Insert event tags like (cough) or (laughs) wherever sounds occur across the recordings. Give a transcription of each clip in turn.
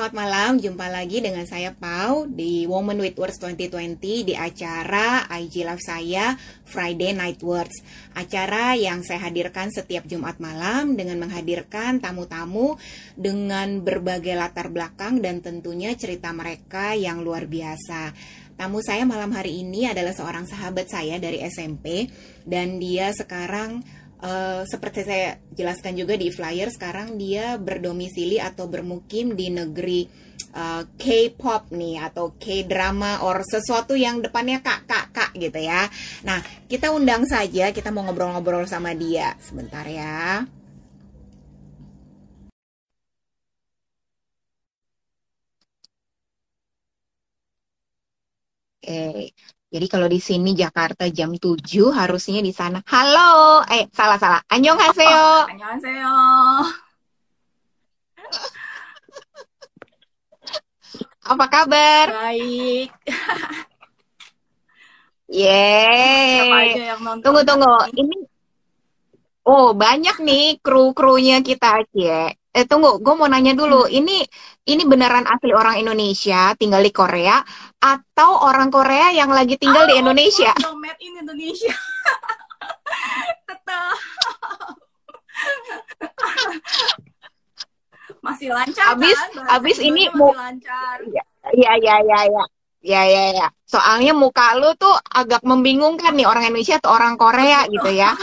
selamat malam. Jumpa lagi dengan saya Pau di Woman with Words 2020 di acara IG Live saya Friday Night Words. Acara yang saya hadirkan setiap Jumat malam dengan menghadirkan tamu-tamu dengan berbagai latar belakang dan tentunya cerita mereka yang luar biasa. Tamu saya malam hari ini adalah seorang sahabat saya dari SMP dan dia sekarang Uh, seperti saya jelaskan juga di flyer sekarang dia berdomisili atau bermukim di negeri uh, K-pop nih atau K-drama or sesuatu yang depannya kak kak kak gitu ya. Nah kita undang saja kita mau ngobrol-ngobrol sama dia sebentar ya. Oke, jadi kalau di sini Jakarta jam 7 harusnya di sana. Halo, eh salah salah. Annyeonghaseyo. Oh, annyeonghaseyo. Apa kabar? Baik. (laughs) Yeay. Tunggu tunggu. Ini Oh, banyak nih kru-krunya kita, Cie. Eh tunggu, gue mau nanya dulu. Hmm. Ini ini beneran asli orang Indonesia tinggal di Korea atau orang Korea yang lagi tinggal oh, di Indonesia? (laughs) Oh, made in Indonesia. (laughs) Tetap. (laughs) masih lancar abis kan? abis ini mau lancar. Iya iya iya iya. Ya ya ya. Soalnya muka lu tuh agak membingungkan nih orang Indonesia atau orang Korea gitu ya.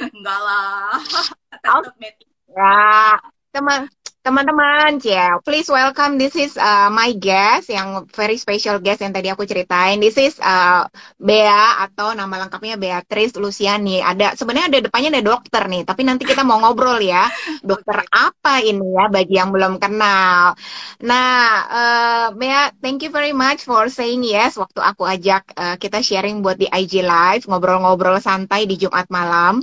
Enggak lah. ya, teman teman-teman please welcome this is uh, my guest yang very special guest yang tadi aku ceritain. This is uh, Bea atau nama lengkapnya Beatrice Luciani. Ada sebenarnya ada depannya ada dokter nih tapi nanti kita mau ngobrol ya. Dokter apa ini ya bagi yang belum kenal. Nah uh, Bea thank you very much for saying yes. Waktu aku ajak uh, kita sharing buat di IG live ngobrol-ngobrol santai di Jumat malam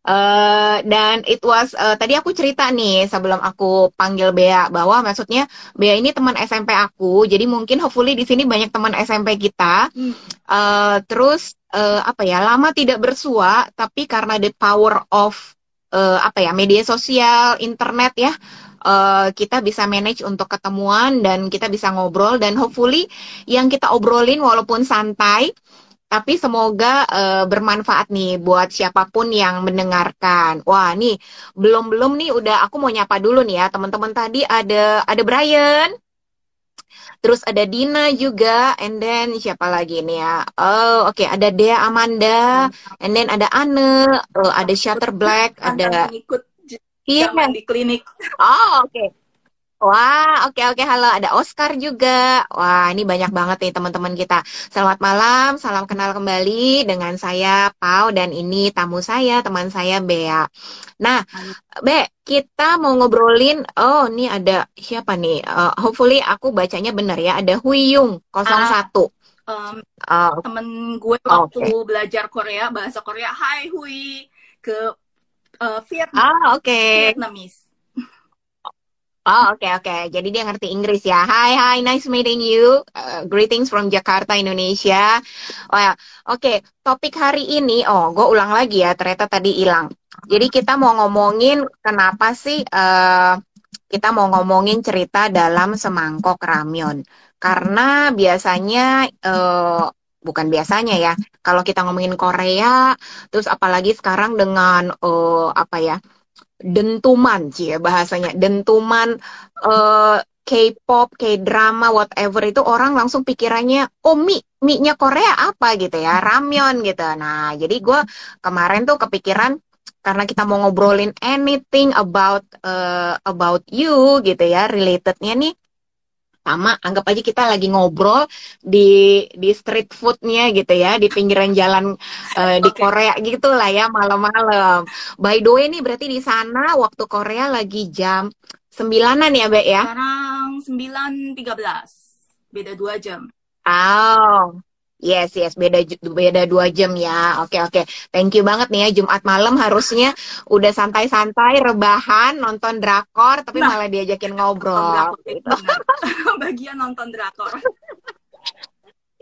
Uh, dan it was uh, tadi aku cerita nih sebelum aku panggil Bea bahwa maksudnya Bea ini teman SMP aku. Jadi mungkin hopefully di sini banyak teman SMP kita. Hmm. uh, terus uh, apa ya lama tidak bersua tapi karena the power of uh, apa ya media sosial internet ya uh, kita bisa manage untuk ketemuan dan kita bisa ngobrol. Dan hopefully yang kita obrolin walaupun santai tapi semoga uh, bermanfaat nih buat siapa pun yang mendengarkan. Wah, nih belum-belum nih udah aku mau nyapa dulu nih ya, teman-teman tadi ada ada Brian. Terus ada Dina juga, and then siapa lagi nih ya? Oh, oke, okay. ada Dea Amanda, and then ada Anne, uh, ada Shutter Black, ada ikut iya di klinik. Oh, oke. Okay. Wah, oke oke halo, ada Oscar juga. Wah, ini banyak banget nih teman-teman kita. Selamat malam, salam kenal kembali dengan saya Pau dan ini tamu saya, teman saya Bea. Nah, Be, kita mau ngobrolin oh, ini ada siapa nih? Uh, hopefully aku bacanya benar ya. Ada Huyung 01. Uh, um, uh, temen gue waktu okay. belajar Korea, bahasa Korea, Hai Hui ke uh, Vietnam. Ah, oke. Okay. Vietnamese. Oh oke okay, oke, okay. jadi dia ngerti Inggris ya. Hai hai, nice meeting you. Uh, greetings from Jakarta, Indonesia. Oh ya, oke. Okay. Topik hari ini, oh gue ulang lagi ya. Ternyata tadi hilang. Jadi kita mau ngomongin kenapa sih uh, kita mau ngomongin cerita dalam semangkok ramyon. Karena biasanya uh, bukan biasanya ya. Kalau kita ngomongin Korea, terus apalagi sekarang dengan uh, apa ya? Dentuman sih ya bahasanya dentuman uh, K-pop, K-drama, whatever itu orang langsung pikirannya, oh mie, mie-nya Korea apa gitu ya, ramyon gitu. Nah, jadi gue kemarin tuh kepikiran karena kita mau ngobrolin anything about uh, about you gitu ya, relatednya nih sama anggap aja kita lagi ngobrol di di street foodnya gitu ya di pinggiran jalan uh, di (laughs) Korea gitu lah ya malam-malam. By the way nih berarti di sana waktu Korea lagi jam sembilanan ya Be ya? Sekarang sembilan tiga belas, beda dua jam. Oh, Yes, yes, beda beda dua jam ya. Oke, oke. Thank you banget nih ya. Jumat malam harusnya udah santai-santai, rebahan, nonton drakor, tapi nah, malah diajakin ngobrol. Drakor, gitu. (laughs) Bagian nonton drakor.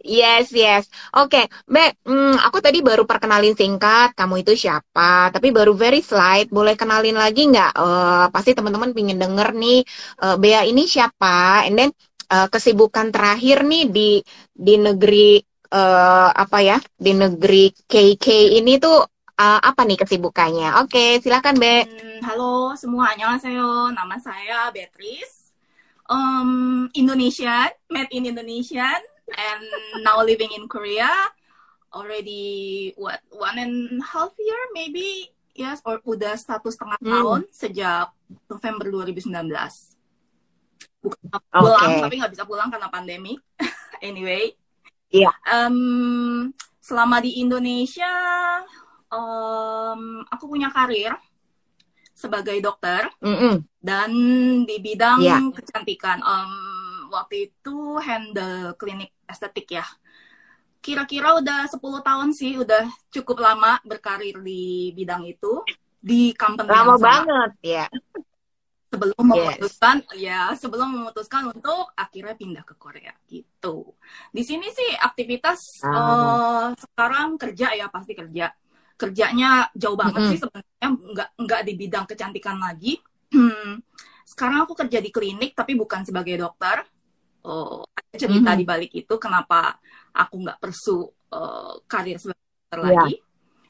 Yes, yes. Oke, okay. Mbak, hmm, aku tadi baru perkenalin singkat, kamu itu siapa, tapi baru very slide, boleh kenalin lagi nggak? Uh, pasti teman-teman pingin denger nih, uh, Bea ini siapa, and then uh, kesibukan terakhir nih di di negeri uh, apa ya, di negeri KK ini tuh uh, apa nih kesibukannya? Oke, okay, silakan Be. Hmm, halo semua, annyeonghaseyo. Nama saya Beatrice. Um, Indonesian, made in Indonesian and now living in Korea already what one and half year maybe yes or udah satu setengah hmm. tahun sejak November 2019 bukan okay. pulang tapi nggak bisa pulang karena pandemi (laughs) anyway iya um, selama di Indonesia um, aku punya karir sebagai dokter mm -hmm. dan di bidang yeah. kecantikan um, waktu itu handle klinik estetik ya. Kira-kira udah 10 tahun sih, udah cukup lama berkarir di bidang itu di company lama yang banget ya. Sebelum yes. memutuskan ya, sebelum memutuskan untuk akhirnya pindah ke Korea gitu. Di sini sih aktivitas oh. uh, sekarang kerja ya pasti kerja. Kerjanya jauh banget mm -hmm. sih sebenarnya nggak nggak di bidang kecantikan lagi. Hmm. (clears throat) Sekarang aku kerja di klinik tapi bukan sebagai dokter uh, cerita mm-hmm. di balik itu kenapa aku nggak persu uh, karir sebagai dokter yeah. lagi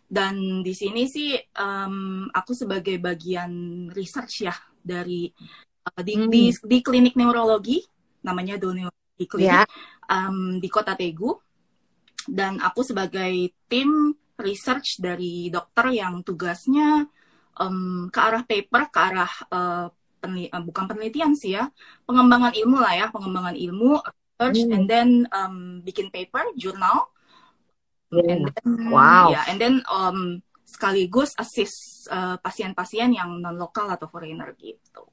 dan di sini sih um, aku sebagai bagian research ya dari uh, di, mm. di di klinik neurologi namanya Doneurologi Klinik yeah. um, di kota Tegu dan aku sebagai tim research dari dokter yang tugasnya um, ke arah paper ke arah uh, uh, bukan penelitian sih ya, pengembangan ilmu lah ya, pengembangan ilmu, research, hmm. and then um, bikin paper, jurnal, yeah. and then, wow, ya, yeah, and then um, sekaligus assist uh, pasien-pasien uh, yang non lokal atau foreigner gitu.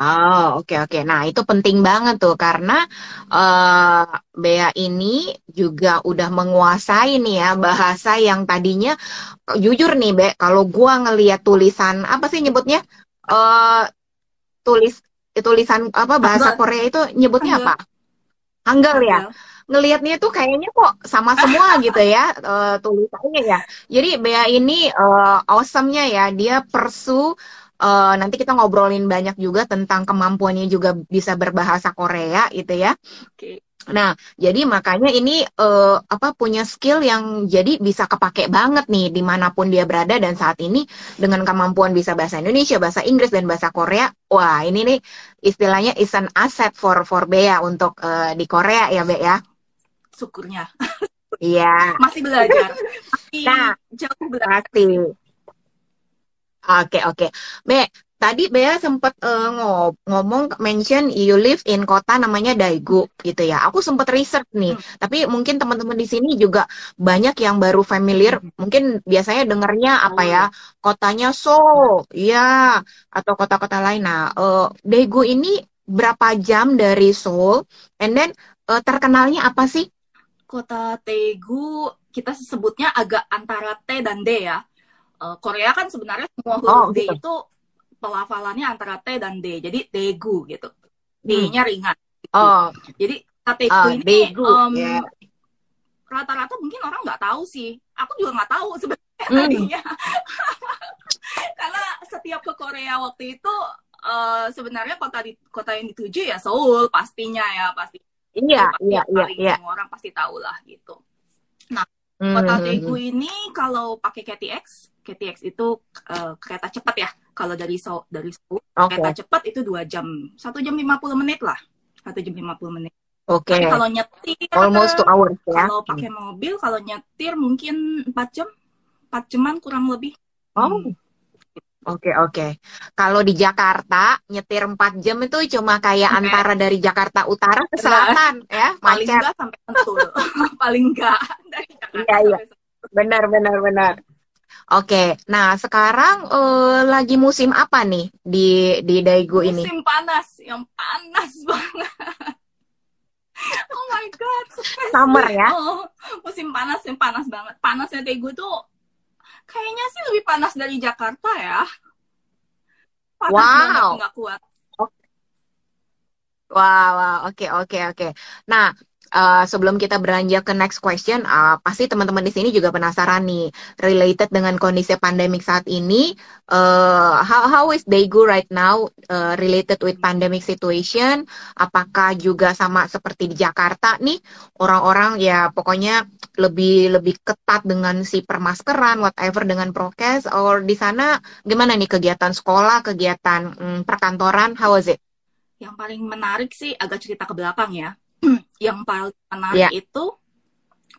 Oh, oke okay, oke. Okay. Nah, itu penting banget tuh karena uh, Bea ini juga udah menguasai nih ya bahasa yang tadinya jujur nih Be, kalau gua ngeliat tulisan apa sih nyebutnya? uh, tulis tulisan apa bahasa Hangul. Korea itu nyebutnya Hangul. apa? Hangul ya. Ngelihatnya tuh kayaknya kok sama semua (laughs) gitu ya uh, tulisannya ya. Jadi Bea ini uh, awesome-nya ya, dia persu uh, nanti kita ngobrolin banyak juga tentang kemampuannya juga bisa berbahasa Korea gitu ya. Oke. Okay. Nah, jadi makanya ini uh, apa punya skill yang jadi bisa kepake banget nih di mana pun dia berada dan saat ini dengan kemampuan bisa bahasa Indonesia, bahasa Inggris dan bahasa Korea, wah ini nih istilahnya is an asset for for Bea untuk uh, di Korea ya Be ya. Syukurnya. Iya. Masih belajar. Masih nah, jauh belajar. Oke okay, oke. Okay. Be, Tadi Bea sempat uh, eh, ngomong mention you live in kota namanya Daegu gitu ya. Aku sempat research nih, hmm. tapi mungkin teman-teman di sini juga banyak yang baru familiar. Hmm. Mungkin biasanya dengarnya apa ya? Oh. Kotanya Seoul, ya, atau kota-kota lain. Nah, uh, Daegu ini berapa jam dari Seoul? And then uh, terkenalnya apa sih? Kota Daegu kita sebutnya agak antara T dan D ya. Uh, Korea kan sebenarnya semua huruf oh, gitu. D itu pelafalannya antara T dan D. Jadi Daegu gitu. D-nya hmm. ringan. Gitu. Oh. Jadi Daegu oh, ini Daegu. Um, yeah. rata-rata mungkin orang nggak tahu sih. Aku juga nggak tahu (laughs) sebenarnya hmm. tadinya. (laughs) Karena setiap ke Korea waktu itu uh, sebenarnya kota di kota yang dituju ya Seoul pastinya ya pasti. Iya, iya, iya, iya. Semua orang pasti tahu lah gitu. Nah, kota hmm. Daegu ini kalau pakai KTX KTX itu uh, kereta cepat ya. Kalau dari so dari Seoul okay. kereta cepat itu dua jam, satu jam lima puluh menit lah, satu jam lima puluh menit. Oke. Okay. kalau nyetir, almost two hours ya. Kalau pakai mobil, kalau nyetir mungkin empat jam, empat jaman kurang lebih. Oh. Hmm. Oke okay, oke. Okay. Kalau di Jakarta nyetir 4 jam itu cuma kayak okay. antara dari Jakarta Utara ke selatan ya, Paling enggak sampai Sentul. (laughs) Paling enggak dari Jakarta iya, iya. Benar benar benar. Oke, nah sekarang uh, lagi musim apa nih di di Daegu musim ini? Musim panas, yang panas (laughs) banget. oh my god, summer ya? Oh, musim panas yang panas banget. Panasnya Daegu tuh kayaknya sih lebih panas dari Jakarta ya. Panas wow. banget, nggak kuat. Wow, wow, oke, okay, oke, okay, oke. Okay. Nah, uh, sebelum kita beranjak ke next question, uh, pasti teman-teman di sini juga penasaran nih, related dengan kondisi pandemik saat ini, uh, how how is Daegu right now uh, related with pandemic situation? Apakah juga sama seperti di Jakarta nih, orang-orang ya pokoknya lebih lebih ketat dengan si permaskeran, whatever dengan prokes, or di sana gimana nih kegiatan sekolah, kegiatan hmm, perkantoran, how was it? Yang paling menarik sih agak cerita ke belakang ya. Yang paling menarik yeah. itu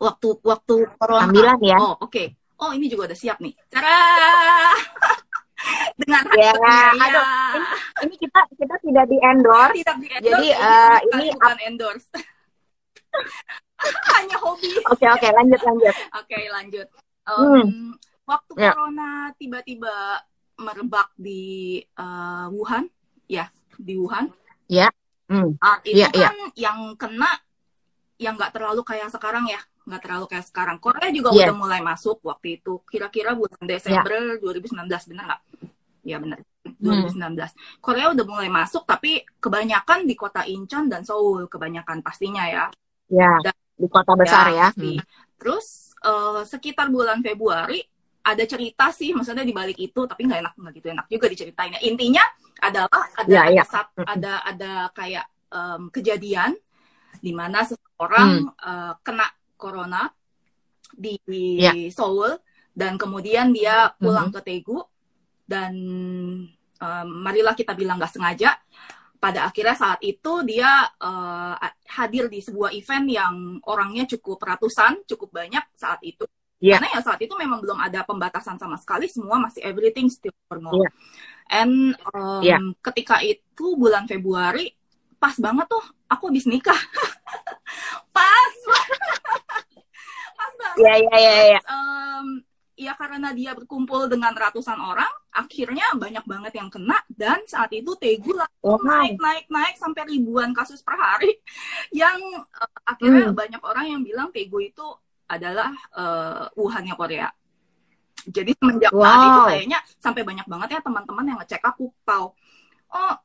waktu waktu corona. Ambilan ya. Oh, oke. Okay. Oh, ini juga udah siap nih. Cara (laughs) dengan ya, ya. Aduh, ini, ini kita kita tidak di endorse. Tidak di endorse. Jadi uh, ini bukan endorse. (laughs) Hanya hobi. Oke okay, oke okay, lanjut lanjut. (laughs) Oke okay, lanjut. Um, hmm. Waktu yeah. corona tiba-tiba merebak di uh, Wuhan, ya di Wuhan. Ya. Hmm. Uh, itu yeah, kan yeah. yang kena yang nggak terlalu kayak sekarang ya, nggak terlalu kayak sekarang. Korea juga yeah. udah mulai masuk waktu itu, kira-kira bulan Desember yeah. 2019 benar nggak? Ya benar. 2019. Hmm. Korea udah mulai masuk, tapi kebanyakan di kota Incheon dan Seoul, kebanyakan pastinya ya. Ya. Dan, di kota besar ya. ya. Hmm. Terus uh, sekitar bulan Februari ada cerita sih maksudnya di balik itu tapi nggak enak nggak gitu enak juga diceritain intinya adalah ada ya, ya. ada, ada ada kayak um, kejadian di mana seseorang hmm. uh, kena corona di ya. Seoul dan kemudian dia pulang hmm. ke Daegu dan um, marilah kita bilang nggak sengaja pada akhirnya saat itu dia uh, hadir di sebuah event yang orangnya cukup ratusan cukup banyak saat itu Yeah. Karena ya saat itu memang belum ada pembatasan sama sekali, semua masih everything still normal. Yeah. And um, yeah. ketika itu bulan Februari, pas banget tuh aku habis nikah. (laughs) pas. (laughs) pas banget. Iya, iya, iya. iya. ya karena dia berkumpul dengan ratusan orang, akhirnya banyak banget yang kena dan saat itu Tegu lah oh, naik naik naik sampai ribuan kasus per hari (laughs) yang uh, akhirnya hmm. banyak orang yang bilang Tegu itu adalah uh, Wuhannya Korea. Jadi semenjak wow. saat itu kayaknya sampai banyak banget ya teman-teman yang ngecek aku pau. Oh,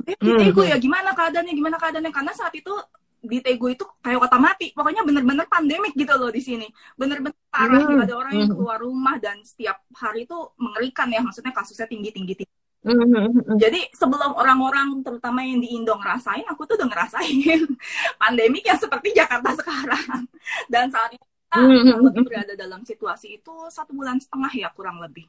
di Tego ya gimana keadaannya gimana keadaannya karena saat itu di Tego itu kayak kota mati. Pokoknya bener-bener pandemik gitu loh di sini. Bener-bener parah. Mm. Ada orang yang keluar rumah dan setiap hari itu mengerikan ya. Maksudnya kasusnya tinggi-tinggi. tinggi. Mm-hmm. Jadi sebelum orang-orang terutama yang di Indo ngerasain, aku tuh udah ngerasain (laughs) pandemik yang seperti Jakarta sekarang. Dan saat itu mm-hmm. berada dalam situasi itu satu bulan setengah ya kurang lebih.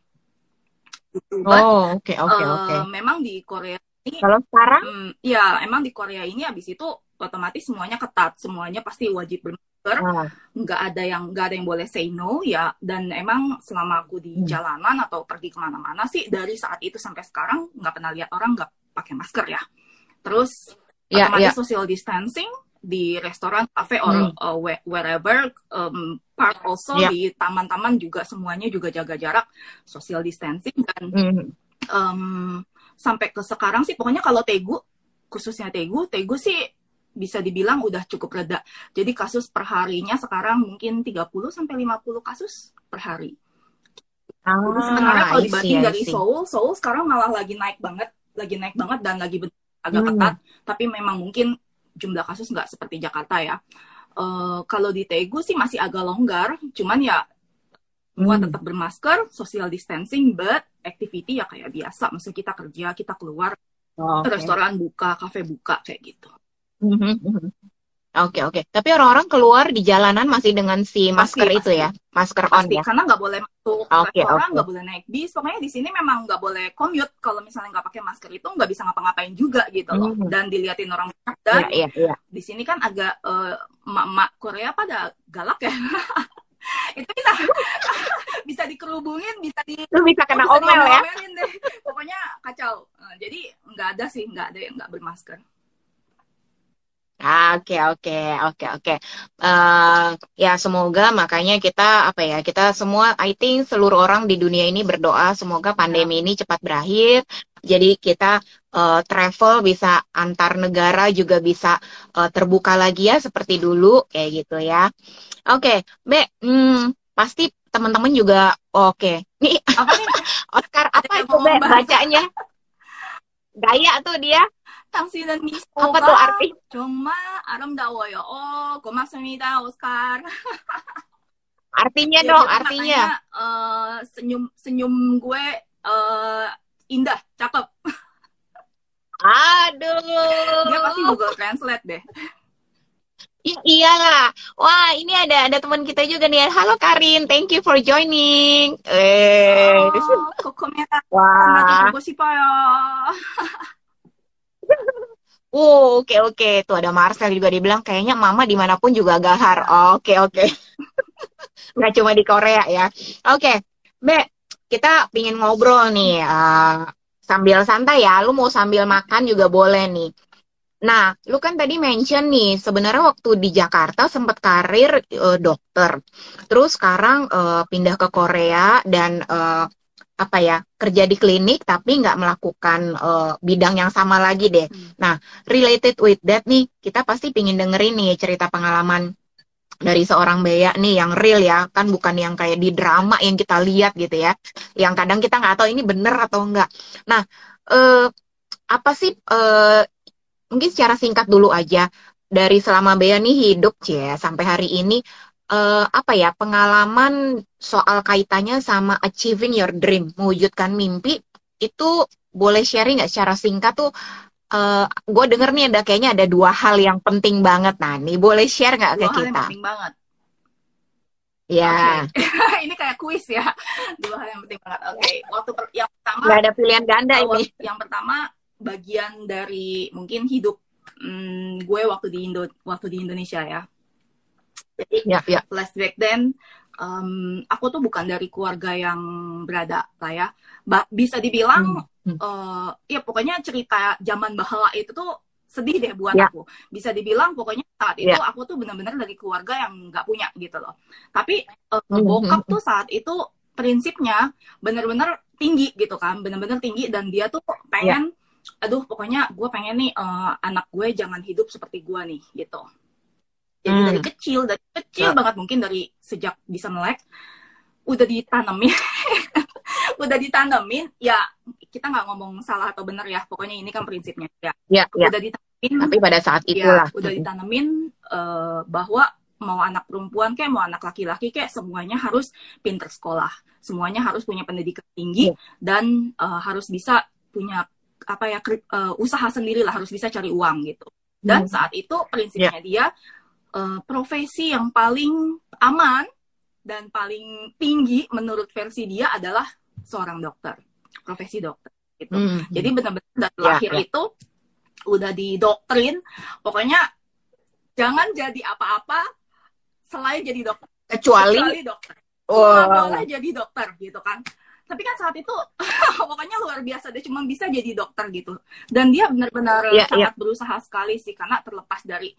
Gitu. oh oke oke eh, oke. Memang di Korea ini. Kalau sekarang? Um, ya emang di Korea ini habis itu otomatis semuanya ketat, semuanya pasti wajib bermasker, ah. nggak ada yang nggak ada yang boleh say no ya. Dan emang selama aku di hmm. jalanan atau pergi ke mana-mana sih dari saat itu sampai sekarang nggak pernah lihat orang nggak pakai masker ya. Terus yeah, otomatis yeah. social distancing di restoran, cafe, or hmm. uh, wherever, um, park also yeah. di taman-taman juga semuanya juga jaga jarak, social distancing dan hmm. um, sampai ke sekarang sih pokoknya kalau Tegu khususnya Tegu, Tegu sih bisa dibilang udah cukup reda. Jadi kasus per harinya sekarang mungkin 30 sampai 50 kasus per hari. Ah, Jadi sebenarnya kalau dibanding dari Seoul, Seoul sekarang malah lagi naik banget, lagi naik banget dan lagi agak hmm. ketat. Tapi memang mungkin jumlah kasus nggak seperti Jakarta ya. Uh, kalau di Tegu sih masih agak longgar, cuman ya semua hmm. tetap bermasker, social distancing, but activity ya kayak biasa. Maksudnya kita kerja, kita keluar, oh, okay. restoran buka, kafe buka kayak gitu. Hmm, hmm, hmm. Oke okay, oke. Okay. Tapi orang-orang keluar di jalanan masih dengan si masker pasti, itu pasti. ya, masker pasti, on ya. Karena nggak boleh masuk okay, restoran, nggak okay. boleh naik bis. Pokoknya di sini memang nggak boleh commute. Kalau misalnya nggak pakai masker itu nggak bisa ngapa-ngapain juga gitu loh. Hmm. Dan diliatin orang banyak. Dan yeah, yeah, yeah. di sini kan agak uh, emak-emak Korea pada galak ya. (laughs) itu bisa (laughs) bisa dikerubungin, bisa di lu bisa kena oh, omel ya. Deh. Pokoknya kacau. Uh, jadi nggak ada sih, nggak ada yang nggak bermasker. Oke oke oke oke. Eh, ya semoga makanya kita apa ya kita semua I think seluruh orang di dunia ini berdoa semoga pandemi ini cepat berakhir. Jadi kita uh, travel bisa antar negara juga bisa uh, terbuka lagi ya seperti dulu kayak gitu ya. Oke, okay. Be, hmm, pasti teman-teman juga oke. Okay. Nih apa nih? (laughs) Oscar apa itu Be bacanya? Gaya tuh dia 당신은 Apa tuh 미소가 arti? 정말 아름다워요. 어, 고맙습니다, 오스카. Artinya Ya, dong, jadi artinya. makanya eh, senyum senyum gue eh, indah, cakep. Dia pasti Aduh. Google Translate deh. Iya lah. Wah, ini ada ada teman kita juga nih. Halo Karin, thank you for joining. Eh, Wah. (laughs) Oh, oke okay, oke. Okay. Tuh ada Marcel juga dibilang kayaknya mama di mana pun juga gahar. Oke oh, oke. Okay, (laughs) Nggak cuma di Korea ya. Oke, Be, kita pingin ngobrol nih uh, sambil santai ya. Lu mau sambil makan juga boleh nih. Nah, lu kan tadi mention nih, sebenarnya waktu di Jakarta sempat karir eh, dokter. Terus sekarang eh, pindah ke Korea dan eh, apa ya, kerja di klinik tapi nggak melakukan eh, bidang yang sama lagi deh. Hmm. Nah, related with that nih, kita pasti pingin dengerin nih cerita pengalaman dari seorang Bea nih yang real ya, kan bukan yang kayak di drama yang kita lihat gitu ya, yang kadang kita nggak tahu ini bener atau enggak. Nah, eh, apa sih, eh, mungkin secara singkat dulu aja, dari selama Bea nih hidup ya sampai hari ini, eh, apa ya, pengalaman soal kaitannya sama achieving your dream, mewujudkan mimpi, itu boleh sharing nggak secara singkat tuh eh gue denger nih ada kayaknya ada dua hal yang penting banget. Nah, nih boleh share nggak ke Dua hal yang kita? penting banget. Ya, Oke. (laughs) Ini kayak kuis ya. Dua hal yang penting banget. Oke. Waktu per- yang pertama nggak ada pilihan ganda ini. yang pertama bagian dari mungkin hidup hmm, gue waktu di Indo waktu di Indonesia ya. Jadi Ya, ya. flashback then um, aku tuh bukan dari keluarga yang berada lah ya. Ba- bisa dibilang Hmm, hmm. eh, ya pokoknya cerita zaman bahala itu tuh sedih deh buat Ya. aku. Bisa dibilang pokoknya saat itu Ya. aku tuh benar-benar dari keluarga yang nggak punya gitu loh. Tapi eh, Hmm, bokap hmm, tuh saat itu prinsipnya benar-benar tinggi gitu kan, benar-benar tinggi dan dia tuh pengen, aduh pokoknya gue pengen nih eh, anak gue jangan hidup seperti gue nih gitu. Jadi Hmm. dari kecil, dari kecil Ya. banget mungkin dari sejak bisa melek udah ditanemin, (laughs) udah ditanemin ya kita nggak ngomong salah atau benar ya, pokoknya ini kan prinsipnya ya. Ya, ya. Udah ditanemin, Tapi pada saat ya itulah. udah ditanemin eh, bahwa mau anak perempuan kayak mau anak laki-laki kayak semuanya harus pinter sekolah, semuanya harus punya pendidikan tinggi Iya. dan eh, harus bisa punya apa ya kri- eh, usaha sendiri lah, harus bisa cari uang gitu. Dan Hmm. saat itu prinsipnya dia eh, profesi yang paling aman dan paling tinggi menurut versi dia adalah seorang dokter, profesi dokter gitu. Hmm. Jadi benar-benar dari Ya, lahir ya. itu udah didoktrin, pokoknya jangan jadi apa-apa selain jadi dokter, Kecuali, kecuali dokter. Nggak wah, boleh jadi dokter gitu kan. Tapi kan saat itu (laughs) pokoknya luar biasa dia cuma bisa jadi dokter gitu. Dan dia benar-benar Iya, sangat berusaha sekali sih karena terlepas dari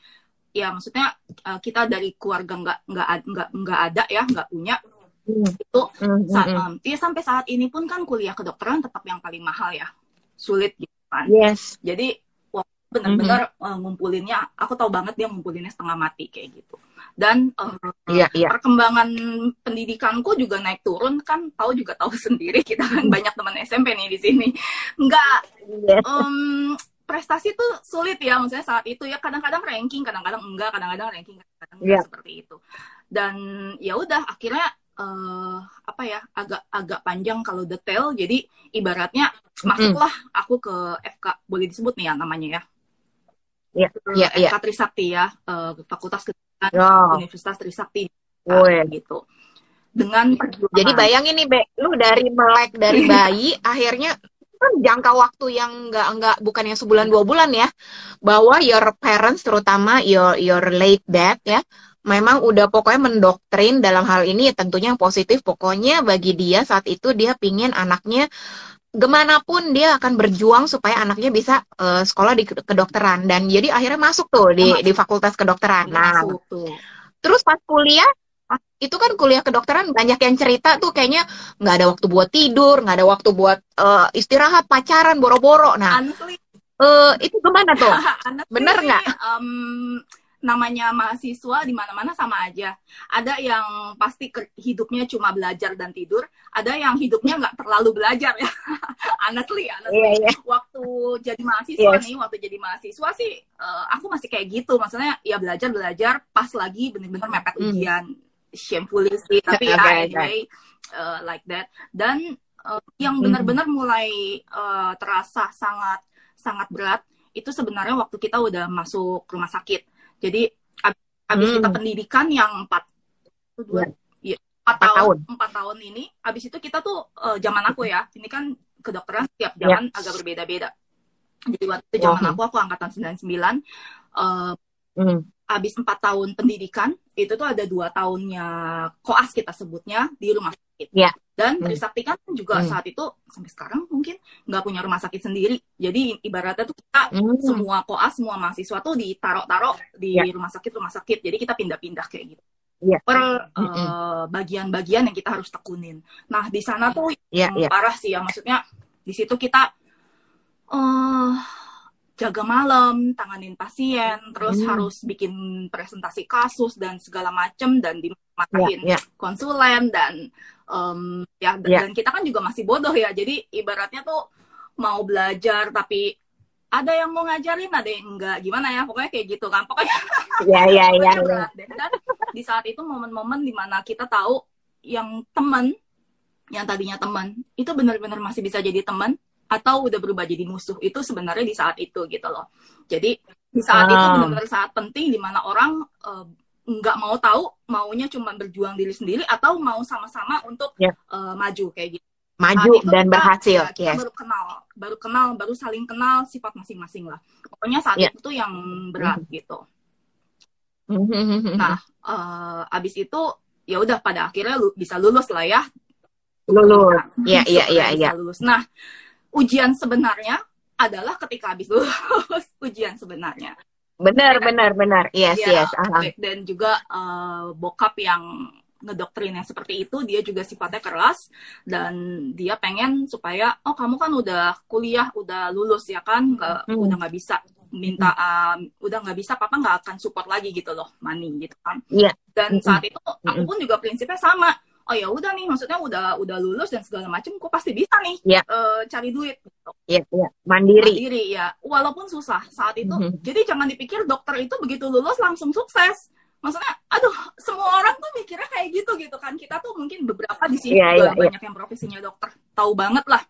ya maksudnya uh, kita dari keluarga nggak nggak nggak nggak ada ya nggak punya Hmm, itu hmm, sa- hmm, hmm. um, ya sampai saat ini pun kan kuliah kedokteran tetap yang paling mahal ya sulit gitu kan Yes. jadi wah, benar-benar Mm-hmm. uh, ngumpulinnya aku tahu banget dia ngumpulinnya setengah mati kayak gitu dan uh, Iya, iya. perkembangan pendidikanku juga naik turun kan tahu juga tahu (laughs) sendiri kita kan Mm-hmm. banyak teman SMP nih di sini nggak em, prestasi tuh sulit ya maksudnya saat itu ya kadang-kadang ranking kadang-kadang enggak kadang-kadang ranking kadang-kadang enggak Iya. seperti itu dan ya udah akhirnya eh, apa ya agak agak panjang kalau detail jadi ibaratnya masuklah aku ke FK boleh disebut nih ya namanya ya Iya, iya, iya. FK Trisakti ya eh, Fakultas Oh, Universitas Trisakti woi. gitu dengan perjuangan Jadi bayangin nih, Be, lu dari melek dari (laughs) bayi, akhirnya kan jangka waktu yang nggak nggak bukan yang sebulan dua bulan ya, bahwa your parents terutama your your late dad ya, memang udah pokoknya mendoktrin dalam hal ini ya tentunya yang positif. Pokoknya bagi dia saat itu dia pingin anaknya gimana pun dia akan berjuang supaya anaknya bisa eh, sekolah di kedokteran dan jadi akhirnya masuk tuh di Masuk. di fakultas kedokteran. Nah, masuk tuh Terus pas kuliah, itu kan kuliah kedokteran banyak yang cerita tuh kayaknya nggak ada waktu buat tidur, nggak ada waktu buat eh, istirahat, pacaran, boro-boro. Nah, honestly eh, itu gimana tuh? (laughs) honestly Bener nggak? em, namanya mahasiswa di mana-mana sama aja. Ada yang pasti hidupnya cuma belajar dan tidur, ada yang hidupnya nggak terlalu belajar ya. (laughs) honestly, honestly. Yeah, yeah. Waktu jadi mahasiswa yes. nih, waktu jadi mahasiswa sih uh, aku masih kayak gitu. Maksudnya ya belajar belajar pas lagi bener-bener mepet mm. ujian. Shamefully sih, (laughs) tapi ya anyway uh, like that. Dan uh, yang benar-benar mulai uh, terasa sangat sangat berat itu sebenarnya waktu kita udah masuk rumah sakit jadi abis hmm. kita pendidikan yang empat dua ya. empat tahun, tahun empat tahun ini abis itu kita tuh uh, zaman aku ya ini kan kedokteran setiap ya. zaman yeah. agak berbeda-beda jadi waktu itu zaman oh. aku aku angkatan 99 uh, mm. abis empat tahun pendidikan itu tuh ada dua tahunnya koas kita sebutnya di rumah sakit yeah. dan. Trisakti kan juga mm. saat itu sampai sekarang mungkin nggak punya rumah sakit sendiri jadi ibaratnya tuh kita mm. semua koas semua mahasiswa tuh ditaruh-taruh di yeah. rumah sakit rumah sakit jadi kita pindah-pindah kayak gitu yeah. per uh, bagian-bagian yang kita harus tekunin nah di sana tuh yeah, yang yeah. parah sih ya maksudnya di situ kita uh, jaga malam, tanganin pasien, terus hmm. harus bikin presentasi kasus dan segala macem dan dimatahin yeah, yeah. konsulen dan um, ya yeah. dan kita kan juga masih bodoh ya. Jadi ibaratnya tuh mau belajar tapi ada yang mau ngajarin, ada yang enggak. Gimana ya? Pokoknya kayak gitu kan. Pokoknya Iya, iya, iya. iya. Dan di saat itu momen-momen di mana kita tahu yang teman yang tadinya teman itu benar-benar masih bisa jadi teman atau udah berubah jadi musuh itu sebenarnya di saat itu gitu loh jadi di saat itu ah. benar-benar saat penting di mana orang uh, nggak mau tahu maunya cuma berjuang diri sendiri atau mau sama-sama untuk yeah. Ya. uh, maju kayak gitu maju dan kita, berhasil ya, kita yes. baru kenal baru kenal baru saling kenal sifat masing-masing lah pokoknya saat yeah. itu yang berat mm -hmm. gitu nah uh, abis itu ya udah pada akhirnya lu, bisa lulus lah ya lulus iya iya iya iya lulus nah ujian sebenarnya adalah ketika habis (laughs) lulus ujian sebenarnya. Benar, ya, benar, benar. Yes, ya, yes. Uh Dan juga uh, bokap yang ngedoktrin yang seperti itu, dia juga sifatnya keras dan dia pengen supaya oh kamu kan udah kuliah, udah lulus ya kan, nggak hmm. udah nggak bisa minta um, udah nggak bisa papa nggak akan support lagi gitu loh money gitu kan. Yeah. Dan saat itu aku pun juga prinsipnya sama oh ya udah nih maksudnya udah udah lulus dan segala macam kok pasti bisa nih yeah. Iya. uh, cari duit gitu. yeah, yeah. mandiri mandiri ya walaupun susah saat itu mm-hmm. jadi jangan dipikir dokter itu begitu lulus langsung sukses maksudnya aduh semua orang tuh mikirnya kayak gitu gitu kan kita tuh mungkin beberapa di sini yeah, yeah, iya. banyak yeah. yang profesinya dokter tahu banget lah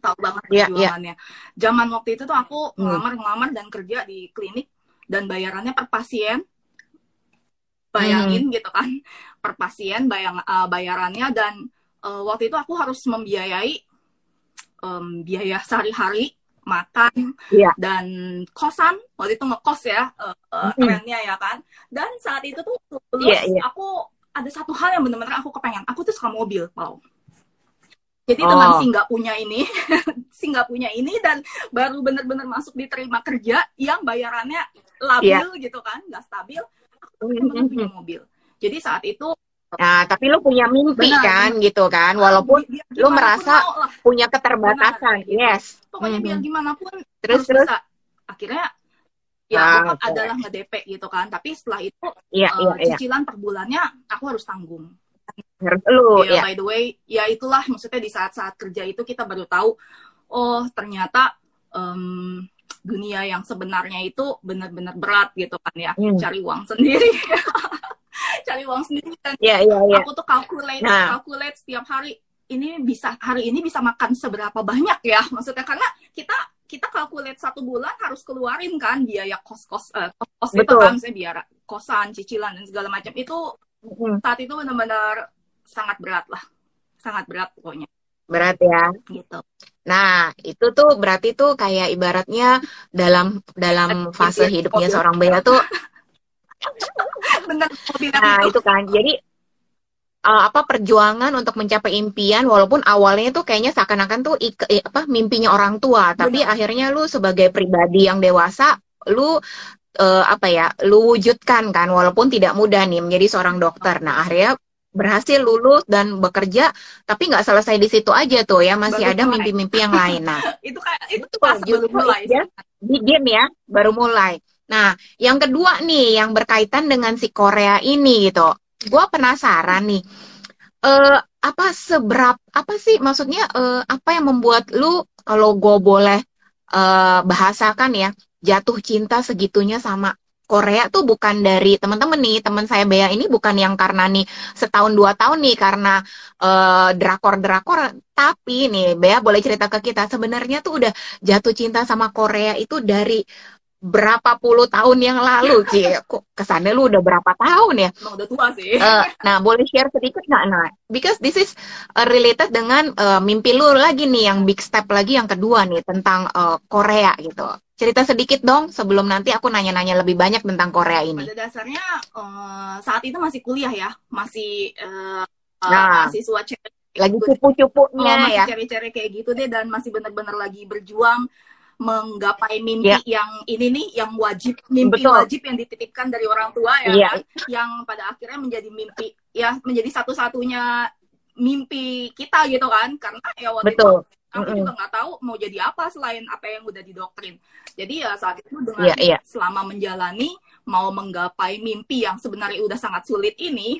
tahu banget yeah, perjuangannya yeah. zaman waktu itu tuh aku mm. ngelamar ngelamar dan kerja di klinik dan bayarannya per pasien bayangin hmm. gitu kan per pasien bayang uh, bayarannya dan uh, waktu itu aku harus membiayai um, biaya sehari-hari makan yeah. dan kosan waktu itu ngekos ya uh, uh, mm. rennya ya kan dan saat itu tuh lulus yeah, yeah. aku ada satu hal yang benar-benar aku kepengen aku tuh suka mobil wow jadi oh. dengan si nggak punya ini (laughs) si nggak punya ini dan baru benar-benar masuk diterima kerja yang bayarannya labil yeah. gitu kan nggak stabil aku (laughs) punya mobil jadi saat itu Nah, tapi lu punya mimpi benar, kan benar. gitu kan, walaupun biar, biar lu merasa punya keterbatasan. Benar, yes. Pokoknya hmm. biar gimana pun terus terus bisa. akhirnya ya ah, okay. adalah nge-DP gitu kan, tapi setelah itu yeah, uh, yeah, cicilan yeah. per bulannya aku harus tanggung. Lu, ya, yeah. by the way, ya itulah maksudnya di saat-saat kerja itu kita baru tahu oh ternyata um, dunia yang sebenarnya itu benar-benar berat gitu kan ya. Hmm. cari uang sendiri. (laughs) Cari uang sendiri dan yeah, yeah, yeah. aku tuh calculate nah. calculate setiap hari. Ini bisa hari ini bisa makan seberapa banyak ya? Maksudnya karena kita kita calculate satu bulan harus keluarin kan biaya kos kos uh, kos, itu kan saya biar kosan cicilan dan segala macam. Itu hmm. saat itu benar-benar sangat berat lah. Sangat berat pokoknya berat ya. Gitu. Nah, itu tuh berarti tuh kayak ibaratnya dalam dalam fase hidupnya seorang Bella tuh (laughs) nah, itu. kan. Jadi uh, apa perjuangan untuk mencapai impian walaupun awalnya tuh kayaknya seakan-akan tuh ik, apa mimpinya orang tua, tapi akhirnya lu sebagai pribadi yang dewasa, lu uh, apa ya, lu wujudkan kan walaupun tidak mudah nih menjadi seorang dokter. Nah, akhirnya berhasil lulus dan bekerja tapi nggak selesai di situ aja tuh ya masih baru ada mimpi-mimpi yang lain. Nah (laughs) itu kayak itu tuh pas baru mulai ya di game ya baru mulai. Nah, yang kedua nih, yang berkaitan dengan si Korea ini gitu. Gue penasaran nih, uh, apa seberapa, apa sih maksudnya, uh, apa yang membuat lu, kalau gue boleh uh, bahasakan ya, jatuh cinta segitunya sama Korea tuh bukan dari teman-teman nih, teman saya Bea ini bukan yang karena nih setahun dua tahun nih karena uh, drakor-drakor, tapi nih Bea boleh cerita ke kita sebenarnya tuh udah jatuh cinta sama Korea itu dari berapa puluh tahun yang lalu, sih (laughs) Kok kesannya lu udah berapa tahun ya? Emang udah tua sih. Uh, nah, boleh share sedikit nggak? Nah, because this is uh, related dengan uh, mimpi lu lagi nih, yang big step lagi yang kedua nih tentang uh, Korea gitu. Cerita sedikit dong sebelum nanti aku nanya-nanya lebih banyak tentang Korea ini. Pada dasarnya uh, saat itu masih kuliah ya, masih uh, nah, mahasiswa cewek lagi cupu-cupunya oh, ya. Masih cari-cari kayak gitu deh dan masih bener-bener lagi berjuang menggapai mimpi yeah. yang ini nih yang wajib mimpi Betul. wajib yang dititipkan dari orang tua ya yeah. kan yang pada akhirnya menjadi mimpi ya menjadi satu-satunya mimpi kita gitu kan karena ya waktu Betul. itu aku mm -hmm. juga nggak tahu mau jadi apa selain apa yang udah didoktrin jadi ya saat itu dengan yeah, yeah. selama menjalani mau menggapai mimpi yang sebenarnya udah sangat sulit ini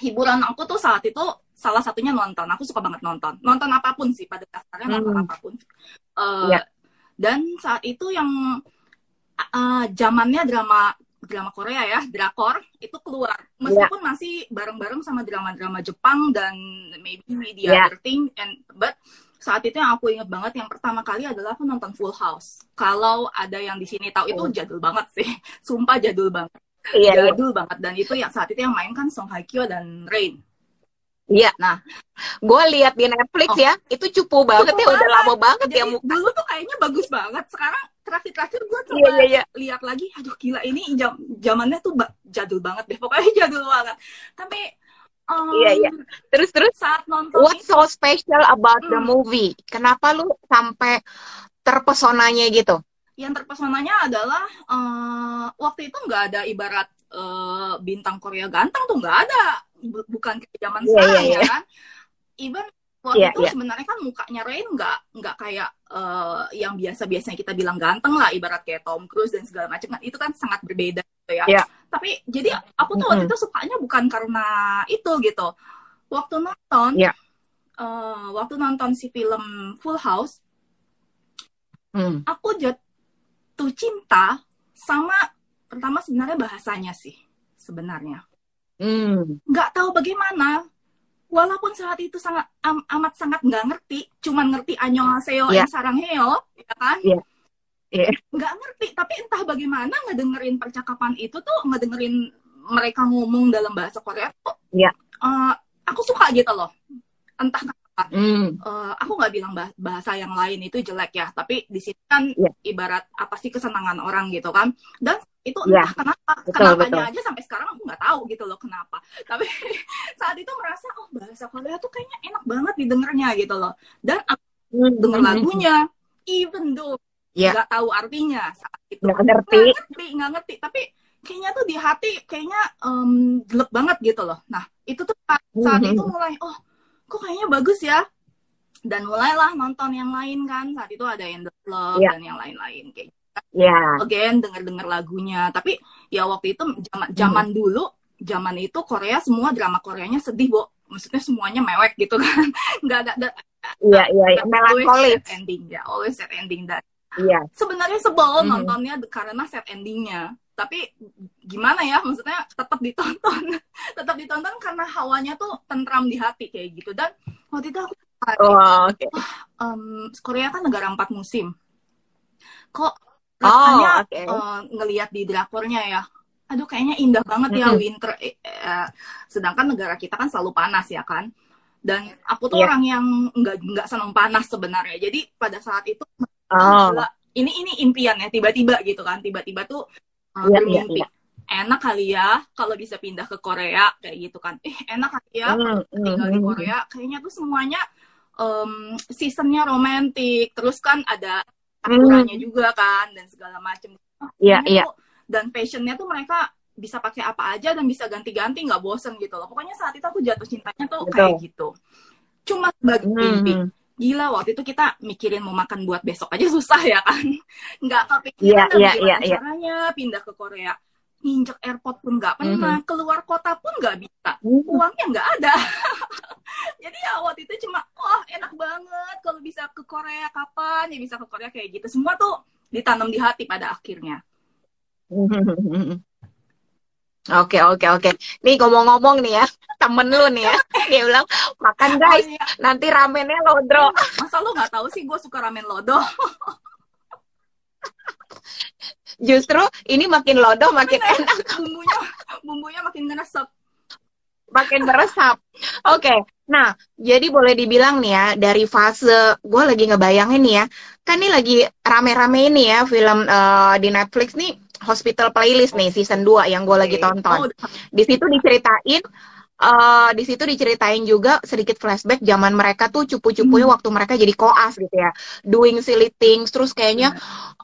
hiburan aku tuh saat itu salah satunya nonton aku suka banget nonton nonton apa pun sih pada dasarnya nonton mm. apa pun uh, yeah dan saat itu yang uh, zamannya drama drama Korea ya, drakor itu keluar. Meskipun yeah. masih bareng-bareng sama drama-drama Jepang dan maybe media yeah. other thing and but saat itu yang aku inget banget yang pertama kali adalah aku nonton Full House. Kalau ada yang di sini tahu itu oh. jadul banget sih. (laughs) Sumpah jadul banget. Yeah, iya. jadul yeah. banget dan itu yang saat itu yang main kan Song Hye Kyo dan Rain. Iya. Nah, gue lihat di Netflix oh. ya, itu cupu banget cupu ya, banget. udah lama banget Jadi, ya muka. Dulu tuh kayaknya bagus banget. Sekarang terakhir-terakhir gue coba iya, iya, iya. lihat lagi, aduh gila ini jam zamannya tuh jadul banget deh, pokoknya (laughs) jadul banget. Tapi um, iya iya. Terus terus saat nonton What's so special about hmm. the movie? Kenapa lu sampai terpesonanya gitu? Yang terpesonanya adalah uh, waktu itu nggak ada ibarat uh, bintang Korea ganteng tuh nggak ada bukan kayak zaman yeah, sekarang yeah, yeah. ya kan even waktu yeah, itu yeah. sebenarnya kan mukanya Rain nggak nggak kayak uh, yang biasa biasanya kita bilang ganteng lah ibarat kayak Tom Cruise dan segala macam kan itu kan sangat berbeda ya yeah. tapi jadi aku tuh waktu mm -hmm. itu sukanya bukan karena itu gitu waktu nonton yeah. uh, waktu nonton si film Full House mm. aku jatuh cinta sama pertama sebenarnya bahasanya sih sebenarnya nggak tahu bagaimana walaupun saat itu sangat am, amat sangat nggak ngerti cuman ngerti annyeonghaseyo yeah. sarangheo ya kan yeah. Yeah. nggak ngerti tapi entah bagaimana ngedengerin percakapan itu tuh ngedengerin mereka ngomong dalam bahasa Korea tuh yeah. uh, aku suka gitu loh entah Mm. Uh, aku nggak bilang bahasa yang lain itu jelek ya, tapi di sini kan yeah. ibarat apa sih kesenangan orang gitu kan. Dan itu iya. entah yeah. kenapa, betul, kenapanya betul. aja sampai sekarang aku nggak tahu gitu loh kenapa. Tapi (laughs) saat itu merasa oh bahasa Korea tuh kayaknya enak banget didengarnya gitu loh. Dan aku mm. denger lagunya, even though yeah. nggak tahu artinya saat itu. Nggak ngerti. Nggak ngerti, nggak ngerti. Tapi kayaknya tuh di hati kayaknya um, gelap banget gitu loh. Nah itu tuh saat mm -hmm. itu mulai oh kok kayaknya bagus ya dan mulailah nonton yang lain kan saat itu ada yang Love yeah. dan yang lain-lain kayak gitu. Yeah. Again denger-denger lagunya tapi ya waktu itu zaman zaman hmm. dulu zaman itu Korea semua drama Koreanya sedih bu maksudnya semuanya mewek gitu kan (laughs) nggak ada iya iya iya melankolis ending ya always set ending dan yeah. sebenarnya sebel mm. nontonnya karena set endingnya tapi gimana ya maksudnya tetap ditonton (laughs) tetap ditonton karena hawanya tuh tentram di hati kayak gitu dan waktu itu aku oh, okay. um, Korea kan negara empat musim kok rasanya oh, okay. uh, eh, ngelihat di drakornya ya aduh kayaknya indah banget ya mm-hmm. winter eh, eh, sedangkan negara kita kan selalu panas ya kan dan aku tuh yeah. orang yang nggak nggak senang panas sebenarnya jadi pada saat itu oh. ini ini impian ya tiba-tiba gitu kan tiba-tiba tuh uh, bermimpi. Yeah. Enak kali ya kalau bisa pindah ke Korea kayak gitu kan. Eh enak kali ya mm, tinggal mm, di Korea. Kayaknya tuh semuanya um, seasonnya romantis. Terus kan ada aturannya mm. juga kan dan segala macam. Oh, iya yeah, iya. Yeah. Dan fashionnya tuh mereka bisa pakai apa aja dan bisa ganti-ganti nggak bosen gitu loh. Pokoknya saat itu aku jatuh cintanya tuh Betul. kayak gitu. Cuma bagi mm. mimpi. Gila waktu itu kita mikirin mau makan buat besok aja susah ya kan. (laughs) Nggak kepikiran yeah, yeah, yeah, yeah. caranya pindah ke Korea. Nginjek airport pun nggak pernah mm -hmm. keluar kota pun nggak bisa. Mm-hmm. uangnya nggak ada. (laughs) Jadi ya waktu itu cuma wah enak banget kalau bisa ke Korea kapan ya bisa ke Korea? Kayak gitu. Semua tuh ditanam di hati pada akhirnya Oke oke oke. Nih ngomong-ngomong nih ya, (laughs) temen lu nih ya, (laughs) dia bilang makan guys, oh, iya. nanti ramennya lodro. (laughs) Masa lu nggak tahu sih gue suka ramen lodo? Justru ini makin lodo makin Bener. enak. Bumbunya bumbunya makin ngeresep. Makin meresap. Oke, okay. nah jadi boleh dibilang nih ya dari fase gue lagi ngebayangin nih ya, kan ini lagi rame-rame ini ya film uh, di Netflix nih Hospital Playlist nih season 2 yang gue lagi tonton. Oh, di situ diceritain uh, di situ diceritain juga sedikit flashback zaman mereka tuh cupu-cupunya hmm. waktu mereka jadi koas gitu ya. Doing silly things terus kayaknya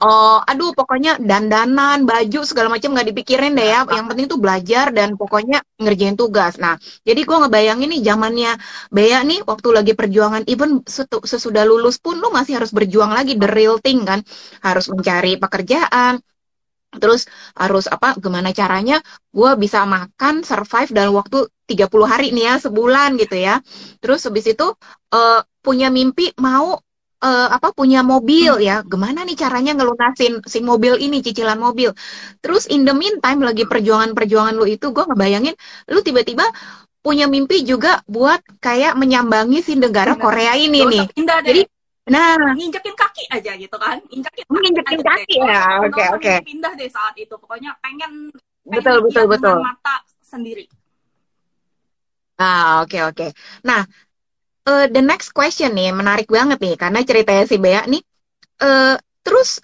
uh, aduh pokoknya dandanan baju segala macam nggak dipikirin deh ya. Yang penting tuh belajar dan pokoknya ngerjain tugas. Nah jadi gue ngebayangin nih zamannya Bea nih waktu lagi perjuangan even sesudah lulus pun lu masih harus berjuang lagi the real thing kan. Harus mencari pekerjaan terus harus apa gimana caranya gue bisa makan survive dalam waktu 30 hari nih ya sebulan gitu ya. Terus habis itu uh, punya mimpi mau uh, apa punya mobil ya. Gimana nih caranya ngelunasin si mobil ini cicilan mobil? Terus in the meantime lagi perjuangan-perjuangan lu itu gue ngebayangin lu tiba-tiba punya mimpi juga buat kayak menyambangi si negara Korea ini nih. jadi Nah, nginjekin kaki aja gitu kan. Injekin kaki, nginjekin kaki ya. Oke, oke. Okay, okay. Pindah deh saat itu. Pokoknya pengen, pengen betul betul betul. mata sendiri. Ah, oke okay, oke. Okay. Nah, uh, the next question nih menarik banget nih karena ceritanya si Bea nih uh, terus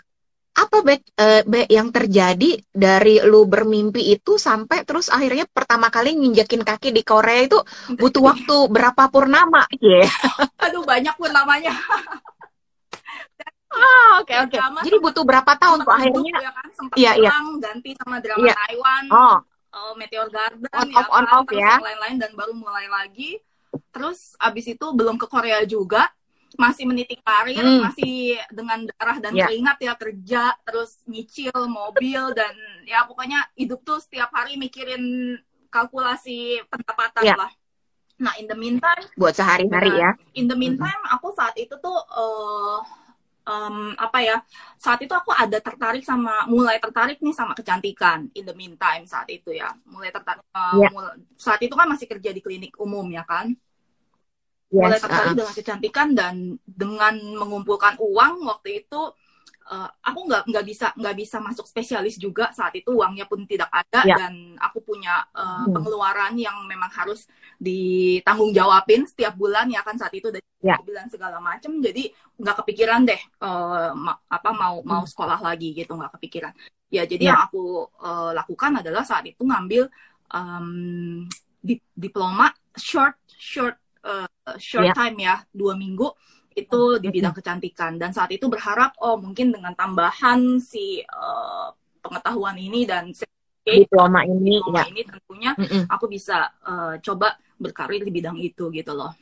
apa Be, uh, Be yang terjadi dari lu bermimpi itu sampai terus akhirnya pertama kali nginjekin kaki di Korea itu butuh waktu berapa purnama? Yeah. (laughs) Aduh banyak purnamanya. Oh, oke oke. Okay. Jadi butuh berapa tahun kok akhirnya? Ya kan, sempat iya, iya. ganti sama drama iya. Taiwan, oh. uh, Meteor Garden, on ya off, on kan, off ya. lain-lain dan baru mulai lagi. Terus abis itu belum ke Korea juga, masih meniti karir, hmm. masih dengan darah dan yeah. keringat ya kerja, terus nyicil mobil dan ya pokoknya hidup tuh setiap hari mikirin kalkulasi pendapatan yeah. lah. Nah, in the meantime, buat sehari-hari ya. In the meantime, hmm. aku saat itu tuh uh, um, apa ya saat itu aku ada tertarik sama mulai tertarik nih sama kecantikan in the meantime saat itu ya mulai tertarik uh, yeah. mulai, saat itu kan masih kerja di klinik umum ya kan yes, mulai tertarik uh. dengan kecantikan dan dengan mengumpulkan uang waktu itu uh, aku nggak nggak bisa nggak bisa masuk spesialis juga saat itu uangnya pun tidak ada yeah. dan aku punya uh, hmm. pengeluaran yang memang harus ditanggung jawabin setiap bulan ya kan saat itu dari yeah. bulan segala macam jadi nggak kepikiran deh uh, ma apa mau mau hmm. sekolah lagi gitu nggak kepikiran ya jadi yeah. yang aku uh, lakukan adalah saat itu ngambil um, di diploma short short uh, short yeah. time ya dua minggu itu di bidang kecantikan dan saat itu berharap oh mungkin dengan tambahan si uh, pengetahuan ini dan diploma ini diploma ya. ini tentunya mm -mm. aku bisa uh, coba berkarir di bidang itu gitu loh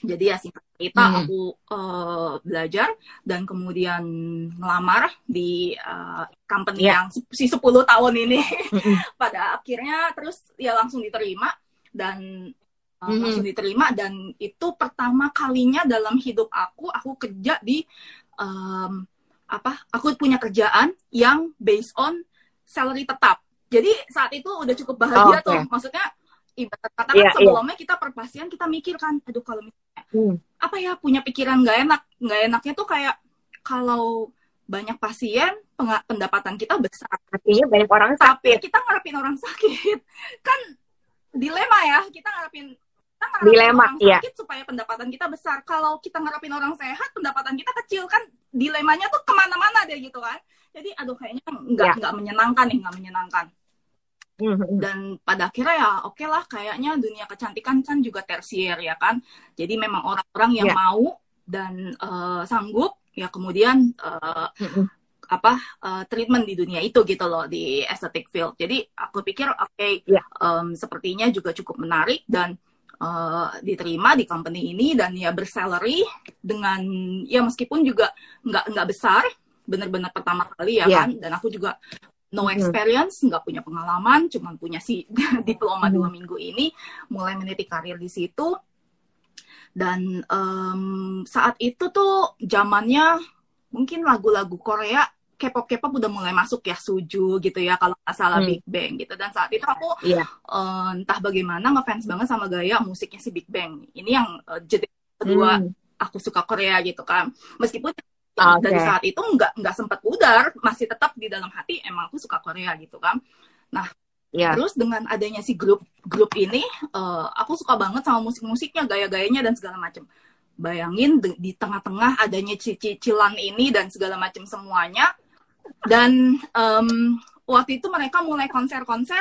jadi ya singkat cerita mm. aku uh, belajar dan kemudian ngelamar di uh, company yeah. yang si 10 tahun ini mm -mm. (laughs) pada akhirnya terus ya langsung diterima dan mm-hmm. langsung diterima dan itu pertama kalinya dalam hidup aku aku kerja di um, apa aku punya kerjaan yang based on salary tetap jadi saat itu udah cukup bahagia oh, okay. tuh maksudnya ibarat kata yeah, kan sebelumnya yeah. kita perpasian kita mikir kan aduh kalau misalnya hmm. apa ya punya pikiran nggak enak nggak enaknya tuh kayak kalau banyak pasien pendapatan kita besar artinya banyak orang sakit tapi kita ngarepin orang sakit (laughs) kan dilema ya kita ngarepin kita dilema orang iya. sakit supaya pendapatan kita besar kalau kita ngarepin orang sehat pendapatan kita kecil kan dilemanya tuh ke mana-mana deh gitu kan jadi aduh kayaknya nggak ya. nggak menyenangkan nih nggak menyenangkan mm-hmm. dan pada akhirnya ya oke okay lah kayaknya dunia kecantikan kan juga tersier ya kan jadi memang orang-orang yang yeah. mau dan uh, sanggup ya kemudian uh, apa uh, treatment di dunia itu gitu loh di aesthetic field jadi aku pikir oke okay, yeah. um, sepertinya juga cukup menarik dan uh, diterima di company ini dan ya bersalary dengan ya meskipun juga nggak nggak besar benar-benar pertama kali ya yeah. kan dan aku juga no experience nggak punya pengalaman cuman punya si (laughs) diploma dua mm-hmm. minggu ini mulai meniti karir di situ dan um, saat itu tuh zamannya mungkin lagu-lagu Korea K-pop K-pop udah mulai masuk ya Suju gitu ya kalau nggak salah hmm. Big Bang gitu dan saat itu aku yeah. Iya. uh, entah bagaimana ngefans banget sama gaya musiknya si Big Bang ini yang uh, jadi kedua hmm. aku suka Korea gitu kan meskipun okay. dari saat itu nggak nggak sempat pudar masih tetap di dalam hati emang aku suka Korea gitu kan nah yeah. terus dengan adanya si grup grup ini uh, aku suka banget sama musik-musiknya gaya-gayanya dan segala macam bayangin di tengah-tengah adanya cicilan ini dan segala macam semuanya dan um, waktu itu mereka mulai konser-konser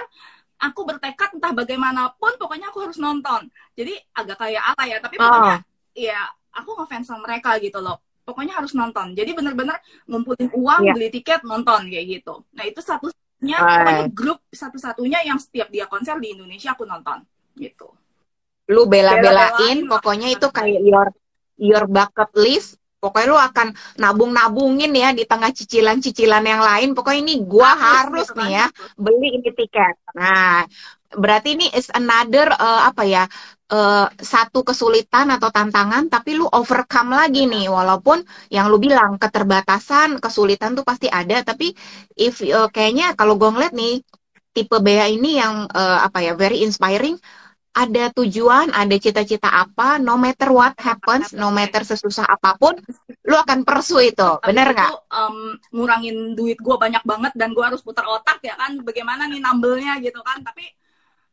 aku bertekad entah bagaimanapun pokoknya aku harus nonton jadi agak kayak apa ya tapi pokoknya oh. ya aku ngefans sama mereka gitu loh pokoknya harus nonton jadi bener-bener ngumpulin uang yeah. beli tiket nonton kayak gitu nah itu satu-satunya uh. grup satu-satunya yang setiap dia konser di Indonesia aku nonton gitu lu bela-belain pokoknya itu kayak your your bucket list pokoknya lu akan nabung-nabungin ya di tengah cicilan-cicilan yang lain. Pokoknya ini gua harus, harus nih ya beli ini tiket. Nah berarti ini is another uh, apa ya uh, satu kesulitan atau tantangan tapi lu overcome lagi nih. Walaupun yang lu bilang keterbatasan kesulitan tuh pasti ada. Tapi if uh, kayaknya kalau gue ngeliat nih tipe Bea ini yang uh, apa ya very inspiring ada tujuan, ada cita-cita apa, no matter what happens, no matter sesusah apa pun, lu akan persu itu, bener nggak? Um, ngurangin duit gue banyak banget dan gue harus putar otak ya kan, bagaimana nih nambelnya gitu kan, tapi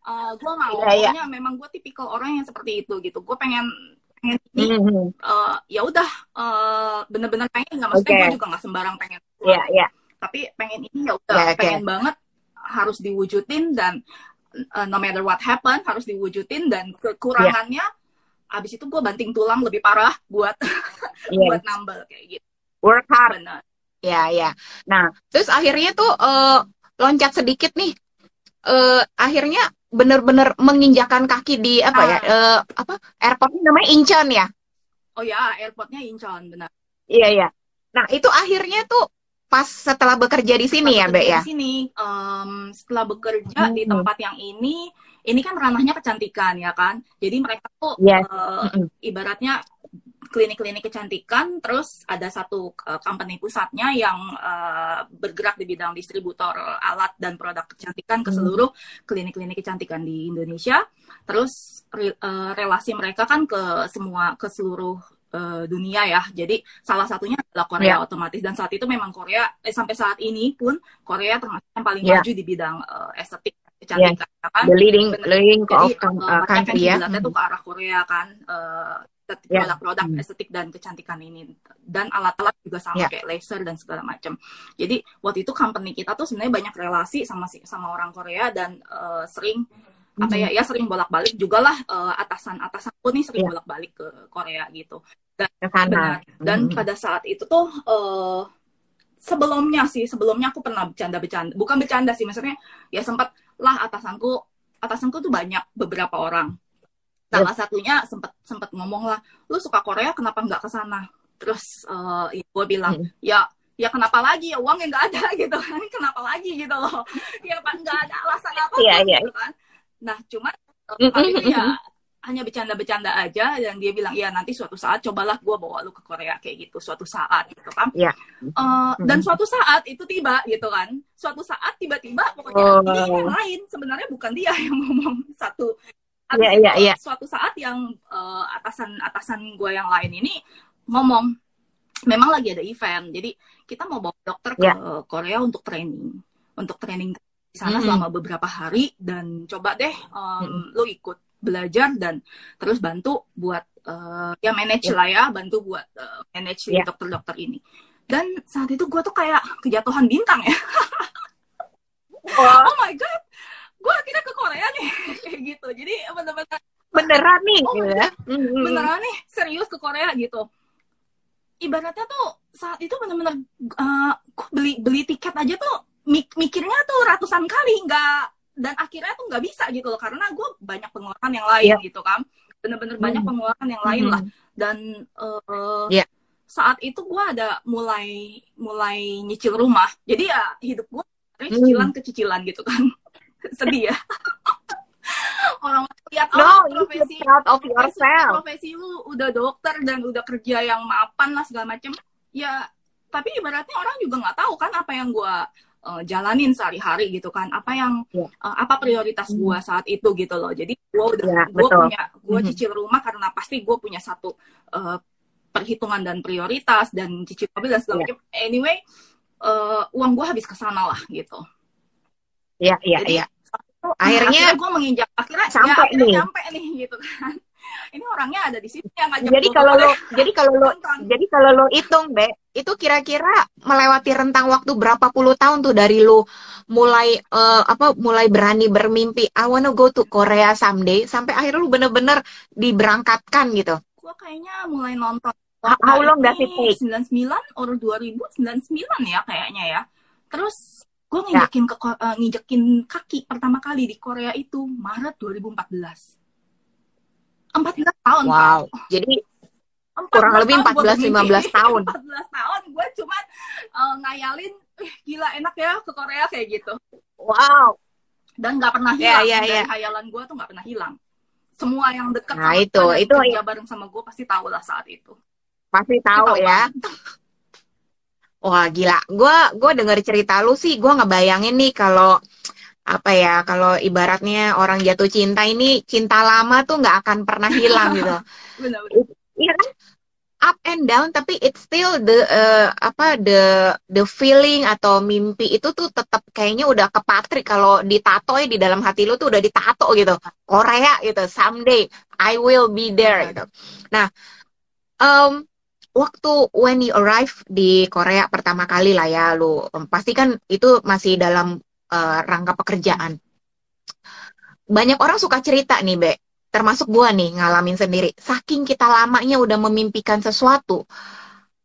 uh, gue mau, yeah, yeah. memang gue tipikal orang yang seperti itu gitu, gue pengen pengen ini, mm -hmm. uh, ya udah uh, bener-bener pengen nggak maksudnya okay. gue juga nggak sembarang pengen, yeah, yeah. tapi pengen ini ya udah yeah, okay. pengen banget harus diwujudin dan uh, no matter what happen harus diwujudin dan kekurangannya yeah. abis itu gue banting tulang lebih parah buat (laughs) yeah. buat nambel kayak gitu. Work hard. Bener. ya ya nah terus akhirnya tuh uh, loncat sedikit nih. Uh, akhirnya bener-bener menginjakan kaki di apa ya uh, apa airportnya namanya Incheon ya? Oh ya airportnya Incheon benar iya iya. Nah itu akhirnya tuh pas setelah bekerja di sini ya, Mbak ya? Di sini, um, setelah bekerja hmm. di tempat yang ini, ini kan ranahnya kecantikan ya kan. Jadi mereka tuh yes. uh, ibaratnya klinik-klinik kecantikan, terus ada satu uh, company pusatnya yang uh, bergerak di bidang distributor alat dan produk kecantikan ke seluruh klinik-klinik kecantikan di Indonesia. Terus re, uh, relasi mereka kan ke semua ke seluruh uh, dunia ya. Jadi salah satunya adalah Korea yeah. otomatis dan saat itu memang Korea eh, sampai saat ini pun Korea termasuk yang paling yeah. maju di bidang uh, estetik kecantikan yeah. kan. The leading leading Jadi, of uh, country ya. Kan tuh ke arah Korea kan. Uh, produk-produk yeah. estetik dan kecantikan ini dan alat-alat juga sama yeah. kayak laser dan segala macam. Jadi waktu itu company kita tuh sebenarnya banyak relasi sama sama orang Korea dan uh, sering apa ya ya sering bolak-balik juga lah uh, atasan atasanku nih sering yeah. bolak-balik ke Korea gitu dan benar dan mm. pada saat itu tuh uh, sebelumnya sih sebelumnya aku pernah bercanda-bercanda bukan bercanda sih maksudnya ya sempat lah atasanku atasanku tuh banyak beberapa orang salah yeah. satunya sempat sempat ngomong lah lu suka Korea kenapa nggak ke sana terus uh, ya gue bilang mm. ya ya kenapa lagi ya uangnya nggak ada (laughs) gitu kan kenapa lagi gitu loh ya nggak ada alasan apa yeah, yeah. gitu kan Nah, cuma kali itu ya hanya bercanda-bercanda aja dan dia bilang ya nanti suatu saat cobalah gue bawa lu ke Korea kayak gitu suatu saat gitu kan yeah. Iya. uh, dan suatu saat itu tiba gitu kan suatu saat tiba-tiba pokoknya oh. ini yang lain sebenarnya bukan dia (laughs) yang ngomong satu yeah, yeah, yeah. suatu saat yang uh, atasan atasan gue yang lain ini ngomong memang lagi ada event jadi kita mau bawa dokter ke yeah. Korea untuk training untuk training sana mm -hmm. selama beberapa hari dan coba deh um, mm -hmm. lo ikut belajar dan terus bantu buat uh, ya manage yeah. lah ya bantu buat uh, manage yeah. dokter-dokter ini. Dan saat itu gue tuh kayak kejatuhan bintang ya. (laughs) Oh my god. Gue akhirnya ke Korea nih. (laughs) Kayak gitu. Jadi bener-bener beneran nih oh gitu ya? Beneran nih serius ke Korea gitu. Ibaratnya tuh saat itu bener-bener uh, beli beli tiket aja tuh mik mikirnya tuh ratusan kali nggak dan akhirnya tuh nggak bisa gitu loh karena gue banyak pengeluaran yang lain yeah. gitu kan bener-bener hmm. banyak pengeluaran yang lain hmm. lah dan uh, yeah. saat itu gue ada mulai mulai nyicil rumah jadi ya hidup gue cicilan hmm. ke cicilan gitu kan (laughs) sedih ya (laughs) orang lihat no, oh, profesi of yourself. profesi lu udah dokter dan udah kerja yang mapan lah segala macem ya tapi ibaratnya orang juga nggak tahu kan apa yang gue uh, jalanin sehari-hari gitu kan apa yang yeah. Ya. uh, apa prioritas mm. gue saat itu gitu loh jadi gue udah yeah, gue punya gue mm-hmm. cicil rumah karena pasti gue punya satu uh, perhitungan dan prioritas dan cicil mobil dan segala yeah. macam anyway uh, uang gue habis ke sana lah gitu iya iya iya akhirnya, akhirnya gue menginjak akhirnya ya, sampai ya, akhirnya nih. nyampe nih gitu kan ini orangnya ada di sini yang ngajak jadi kalau lo jadi kalau lo jadi kalau lo hitung be itu kira-kira melewati rentang waktu berapa puluh tahun tuh dari lo mulai uh, apa mulai berani bermimpi I wanna go to Korea someday sampai akhirnya lo bener-bener diberangkatkan gitu gua kayaknya mulai nonton How long does it take? 99 or 2099 ya kayaknya ya. Terus gue nginjekin ya. ke uh, nginjekin kaki pertama kali di Korea itu Maret 2014. 14 tahun. Wow. Kan? Jadi kurang lebih 14 15 tahun. 14 tahun gue cuma uh, ngayalin eh, gila enak ya ke Korea kayak gitu. Wow. Dan nggak pernah hilang yeah, yeah, dari yeah. hayalan gue tuh nggak pernah hilang. Semua yang dekat nah, sama itu, itu kerja ya. bareng sama gue pasti tahu lah saat itu. Pasti tahu, tahu ya. Wah gila, gue gue denger cerita lu sih, gue ngebayangin nih kalau apa ya kalau ibaratnya orang jatuh cinta ini cinta lama tuh nggak akan pernah hilang gitu. (laughs) Iya kan? Up and down tapi it's still the uh, apa the the feeling atau mimpi itu tuh tetap kayaknya udah kepatrik kalau ditato ya di dalam hati lu tuh udah ditato gitu. Korea gitu someday I will be there gitu. Nah, um, waktu when you arrive di Korea pertama kali lah ya lu pasti kan itu masih dalam uh, rangka pekerjaan. Banyak orang suka cerita nih, Be. Termasuk gua nih ngalamin sendiri. Saking kita lamanya udah memimpikan sesuatu,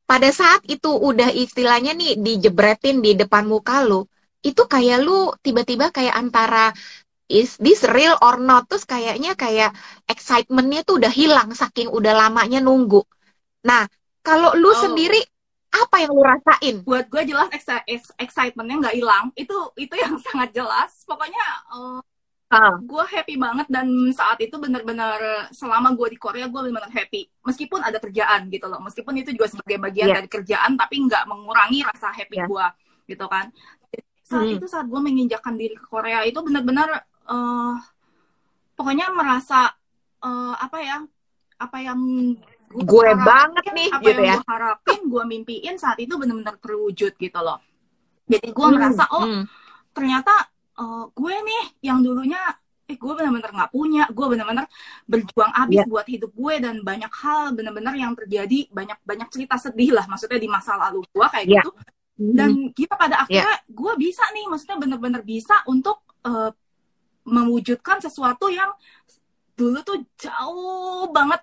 pada saat itu udah istilahnya nih dijebretin di depan muka lu, itu kayak lu tiba-tiba kayak antara is this real or not terus kayaknya kayak excitementnya tuh udah hilang saking udah lamanya nunggu. Nah, kalau lu oh. sendiri apa yang lu rasain? Buat gue jelas excitementnya nggak hilang. Itu itu yang (laughs) sangat jelas. Pokoknya uh, uh. gue happy banget dan saat itu benar-benar selama gue di Korea gue benar-benar happy. Meskipun ada kerjaan gitu loh. Meskipun itu juga sebagai bagian yeah. dari kerjaan, tapi nggak mengurangi rasa happy yeah. gue gitu kan. Saat hmm. itu saat gue menginjakan diri ke Korea itu benar-benar uh, pokoknya merasa uh, apa ya apa yang gue banget nih apa gitu yang ya. gue harapin gue mimpiin saat itu benar-benar terwujud gitu loh jadi gue hmm, merasa oh hmm. ternyata uh, gue nih yang dulunya eh gue benar-benar nggak punya gue benar-benar berjuang abis yeah. buat hidup gue dan banyak hal benar-benar yang terjadi banyak banyak cerita sedih lah maksudnya di masa lalu gue kayak yeah. gitu hmm. dan kita pada akhirnya yeah. gue bisa nih maksudnya benar-benar bisa untuk uh, mewujudkan sesuatu yang dulu tuh jauh banget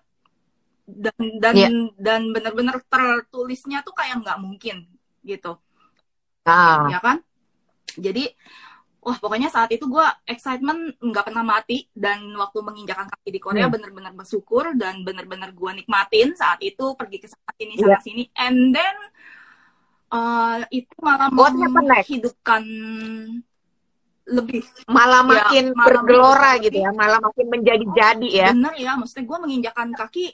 dan dan yeah. dan benar-benar tertulisnya tuh kayak nggak mungkin gitu ah. ya kan jadi wah pokoknya saat itu gue excitement nggak pernah mati dan waktu menginjakan kaki di Korea hmm. benar-benar bersyukur dan benar-benar gue nikmatin saat itu pergi ke sana sini sana yeah. sini and then uh, itu malah menghidupkan lebih malah ya, makin malah bergelora gitu ya malah makin menjadi-jadi ya bener ya maksudnya gue menginjakan kaki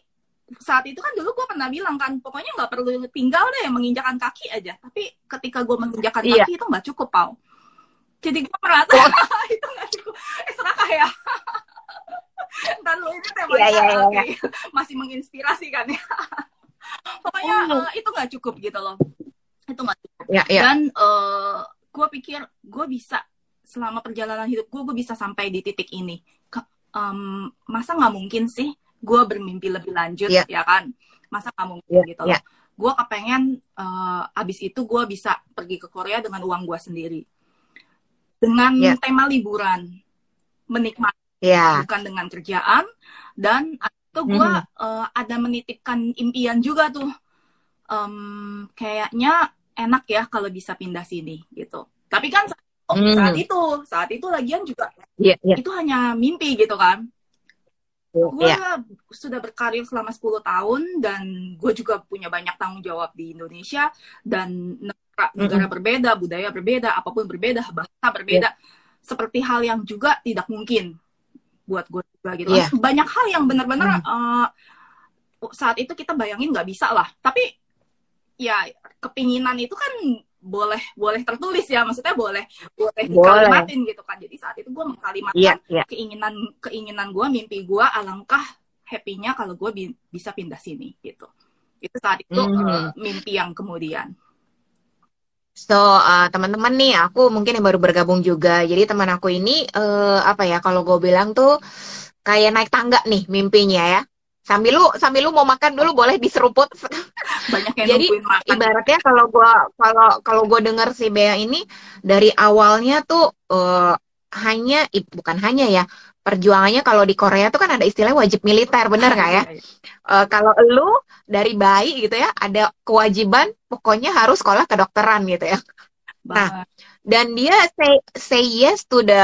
saat itu kan dulu gue pernah bilang kan pokoknya nggak perlu tinggal deh menginjakan kaki aja. Tapi ketika gue menginjakan iya. kaki itu nggak cukup pau. Jadi gue merasa oh. (laughs) itu nggak cukup. Eh serakah ya? (laughs) Dan lu ini temanya yeah, yeah, yeah. Masih menginspirasi kan ya? (laughs) Pokoknya oh. uh, itu nggak cukup gitu loh. Itu nggak cukup. Yeah, yeah. dan uh, gue pikir gue bisa selama perjalanan hidup gue gue bisa sampai di titik ini. Um, masa nggak mungkin sih gue bermimpi lebih lanjut yeah. ya kan masa nggak mungkin yeah. gitu loh yeah. gue kepengen uh, abis itu gue bisa pergi ke Korea dengan uang gue sendiri dengan yeah. tema liburan menikmati yeah. bukan dengan kerjaan dan itu gue mm -hmm. uh, ada menitipkan impian juga tuh um, kayaknya enak ya kalau bisa pindah sini gitu tapi kan hmm. saat itu saat itu lagian juga yeah, yeah. itu hanya mimpi gitu kan gue yeah. sudah berkarir selama 10 tahun dan gue juga punya banyak tanggung jawab di Indonesia dan negara, negara mm -hmm. berbeda budaya berbeda apa pun berbeda bahasa berbeda yeah. seperti hal yang juga tidak mungkin buat gue juga gitu yeah. banyak hal yang benar-benar mm. uh, saat itu kita bayangin nggak bisa lah tapi ya kepinginan itu kan boleh boleh tertulis ya maksudnya boleh boleh dikalimatin gitu kan jadi saat itu gue mengkalimatkan yeah, yeah. keinginan keinginan gue mimpi gue alangkah happynya kalau gue bi bisa pindah sini gitu itu saat itu mm uh, mimpi yang kemudian So uh, teman-teman nih, aku mungkin yang baru bergabung juga. Jadi teman aku ini uh, apa ya? Kalau gue bilang tuh kayak naik tangga nih mimpinya ya sambil lu sambil lu mau makan dulu boleh diseruput. (laughs) Banyak yang jadi makan. ibaratnya kalau gua kalau kalau gua dengar si Bea ini dari awalnya tuh uh, hanya bukan hanya ya perjuangannya kalau di Korea tuh kan ada istilah wajib militer bener nggak ya? Uh, (laughs) kalau lu dari bayi gitu ya ada kewajiban pokoknya harus sekolah kedokteran gitu ya. Nah dan dia say say yes to the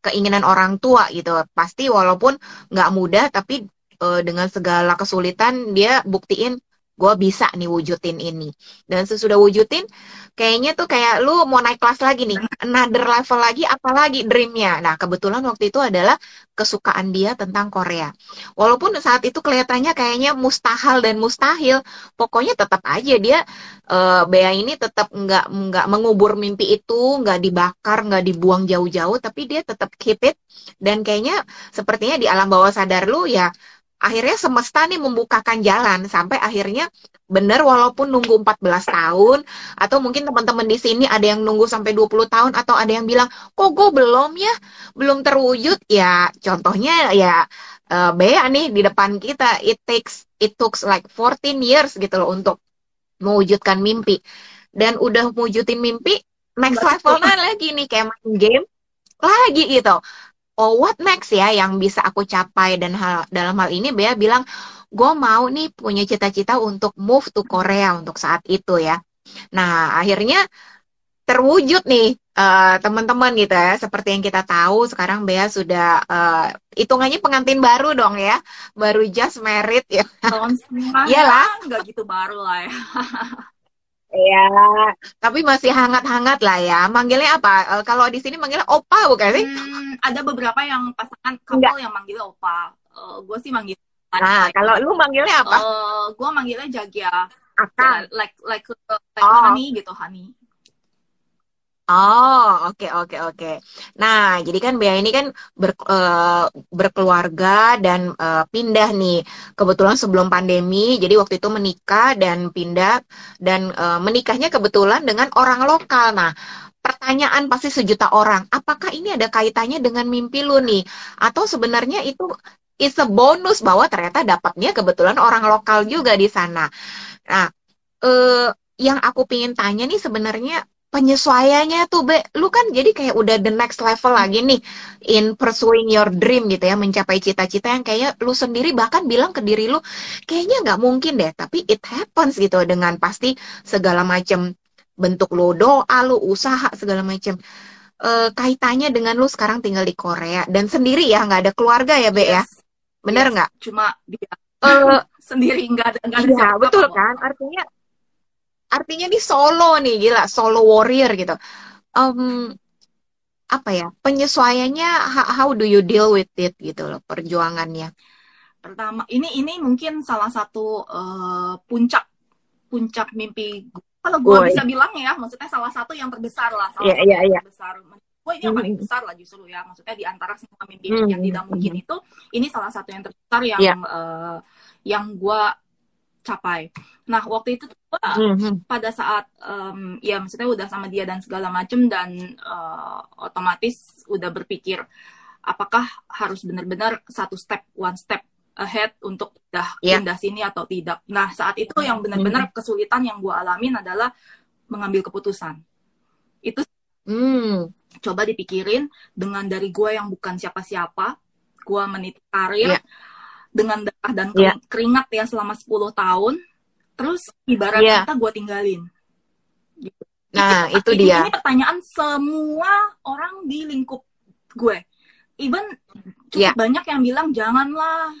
keinginan orang tua gitu. Pasti walaupun nggak mudah tapi uh, dengan segala kesulitan dia buktiin gue bisa nih wujudin ini. Dan sesudah wujudin kayaknya tuh kayak lu mau naik kelas lagi nih another level lagi apalagi dreamnya. Nah kebetulan waktu itu adalah kesukaan dia tentang Korea. Walaupun saat itu kelihatannya kayaknya mustahil dan mustahil pokoknya tetap aja dia uh, Bea ini tetap nggak nggak mengubur mimpi itu nggak dibakar nggak dibuang jauh-jauh tapi dia tetap keep it. Dan kayaknya sepertinya di alam bawah sadar lu ya akhirnya semesta nih membukakan jalan sampai akhirnya benar walaupun nunggu 14 tahun atau mungkin teman-teman di sini ada yang nunggu sampai 20 tahun atau ada yang bilang kok gue belum ya? Belum terwujud? Ya contohnya ya uh, Bea nih di depan kita it takes it took like 14 years gitu loh untuk mewujudkan mimpi. Dan udah mewujudin mimpi next levelnya lagi nih kayak main game lagi gitu oh what next ya yang bisa aku capai? Dan hal dalam hal ini Bea bilang gue mau nih punya cita-cita untuk move to Korea untuk saat itu ya. Nah akhirnya terwujud nih uh, teman-teman gitu ya. Seperti yang kita tahu sekarang Bea sudah uh, hitungannya pengantin baru dong ya. Baru just married ya. (laughs) Iyalah nggak gitu baru lah ya (laughs) Iya, tapi masih hangat-hangat lah ya. Manggilnya apa? Uh, kalau di sini manggilnya opa bukan sih? Hmm, ada beberapa yang pasangan couple yang manggil opa. Uh, gue sih manggil. Nah, kalau lu manggilnya apa? Uh, gue manggilnya Jagia. Akan. like like like oh. honey gitu, honey. Oh, oke okay, oke okay, oke. Okay. Nah, jadi kan Bea ini kan ber, uh, berkeluarga dan uh, pindah nih. Kebetulan sebelum pandemi, jadi waktu itu menikah dan pindah dan uh, menikahnya kebetulan dengan orang lokal. Nah, pertanyaan pasti sejuta orang, apakah ini ada kaitannya dengan mimpi lu nih? Atau sebenarnya itu is a bonus bahwa ternyata dapatnya kebetulan orang lokal juga di sana. Nah, uh, yang aku pingin tanya nih sebenarnya penyesuaiannya tuh be. Lu kan jadi kayak udah the next level lagi nih in pursuing your dream gitu ya mencapai cita-cita yang kayak lu sendiri bahkan bilang ke diri lu kayaknya nggak mungkin deh tapi it happens gitu. Dengan pasti segala macam bentuk lu doa lu usaha segala macam e, kaitannya dengan lu sekarang tinggal di Korea. Dan sendiri ya nggak ada keluarga ya be ya? Bener nggak? Yes. cuma dia uh, (laughs) sendiri nggak ada nggak ada ya, betul kan? Artinya artinya di solo nih gila solo warrior gitu um, apa ya penyesuaiannya how do you deal with it gitu loh perjuangannya pertama ini ini mungkin salah satu uh, puncak puncak mimpi kalau gue bisa bilang ya maksudnya salah satu yang terbesar lah salah yeah, satu yeah, yang yeah. terbesar gue ini yang paling mm-hmm. besar lah justru ya maksudnya di antara semua mimpi mm -hmm. yang tidak mungkin mm-hmm. itu ini salah satu yang terbesar yang yeah. uh, yang gue capai. Nah waktu itu mm-hmm. pada saat um, ya maksudnya udah sama dia dan segala macem dan uh, otomatis udah berpikir apakah harus benar-benar satu step one step ahead untuk udah yeah. pindah sini atau tidak. Nah saat itu yang benar-benar mm-hmm. kesulitan yang gue alamin adalah mengambil keputusan. Itu mm. coba dipikirin dengan dari gue yang bukan siapa-siapa, gue meniti karir. Yeah dengan darah dan yeah. keringat ya selama 10 tahun terus ibarat yeah. kata gue tinggalin gitu. Nah, itu ini, dia. Ini pertanyaan semua orang di lingkup gue. Even cukup Ya. banyak yang bilang janganlah.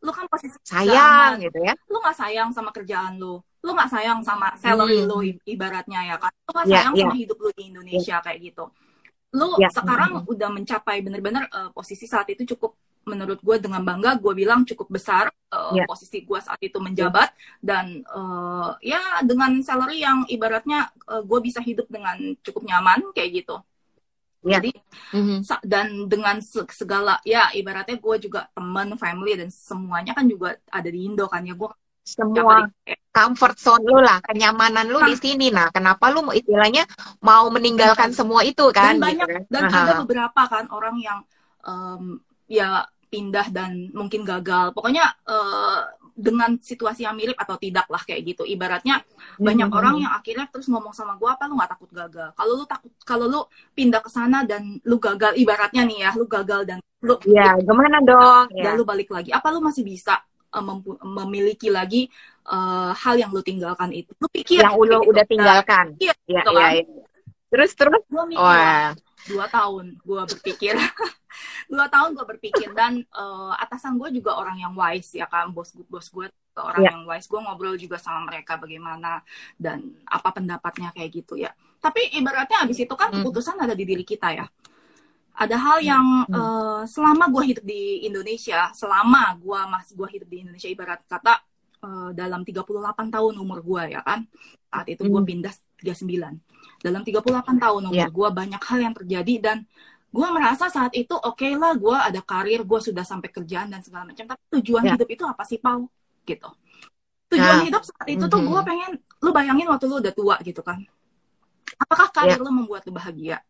Lu kan pasti Sayang gitu ya. Lu nggak sayang sama kerjaan lu. Lu nggak sayang sama salary Hmm. lu ibaratnya ya kan. Lu nggak Ya, sayang ya. sama hidup lu di Indonesia kayak gitu. Lu Ya. sekarang udah mencapai bener-bener eh, posisi saat itu cukup menurut gue dengan bangga gue bilang cukup besar eh, Ya. posisi gue saat itu menjabat dan eh, ya dengan salary yang ibaratnya eh, gue bisa hidup dengan cukup nyaman kayak gitu. Ya. Jadi Mhm. sa- dan dengan se- segala ya ibaratnya gue juga teman family dan semuanya kan juga ada di Indo kan ya gue Semua comfort zone lu lah, kenyamanan lu Nah. di sini. Nah, kenapa lu mau istilahnya mau meninggalkan semua itu kan? dan banyak gitu kan? dan Aha. ada beberapa kan orang yang em, ya pindah dan mungkin gagal pokoknya eh, dengan situasi yang mirip atau tidak lah kayak gitu ibaratnya banyak Mhm. orang yang akhirnya terus ngomong sama gue apa lu nggak takut gagal kalau lu takut kalau lu pindah ke sana dan lu gagal ibaratnya nih ya lu gagal dan lu Ya, gimana dong? dan Ya. lu balik lagi apa lu masih bisa uh, memiliki lagi uh, hal yang lu tinggalkan itu lu pikir Yang lu gitu. udah tinggalkan. Iya, Ya, gitu ya, kan. ya. Terus terus. Gua mikir Wah. Dua tahun gue berpikir (laughs) dua tahun gue berpikir dan uh, atasan gue juga orang yang wise ya kan bos bos gue orang Ya. yang wise gue ngobrol juga sama mereka bagaimana dan apa pendapatnya kayak gitu ya tapi ibaratnya abis itu kan Hmm. keputusan ada di diri kita ya ada hal yang Hmm. uh, selama gue hidup di Indonesia selama gue masih gue hidup di Indonesia ibarat kata uh, dalam 38 tahun umur gue ya kan saat itu gue Hmm. pindah 39 dalam 38 tahun umur Ya. gue banyak hal yang terjadi dan gue merasa saat itu oke lah gue ada karir gue sudah sampai kerjaan dan segala macam tapi tujuan Ya. hidup itu apa sih Pau gitu tujuan Nah. hidup saat itu tuh Mhm. gue pengen lu bayangin waktu lu udah tua gitu kan apakah karir Ya. lu membuat lu bahagia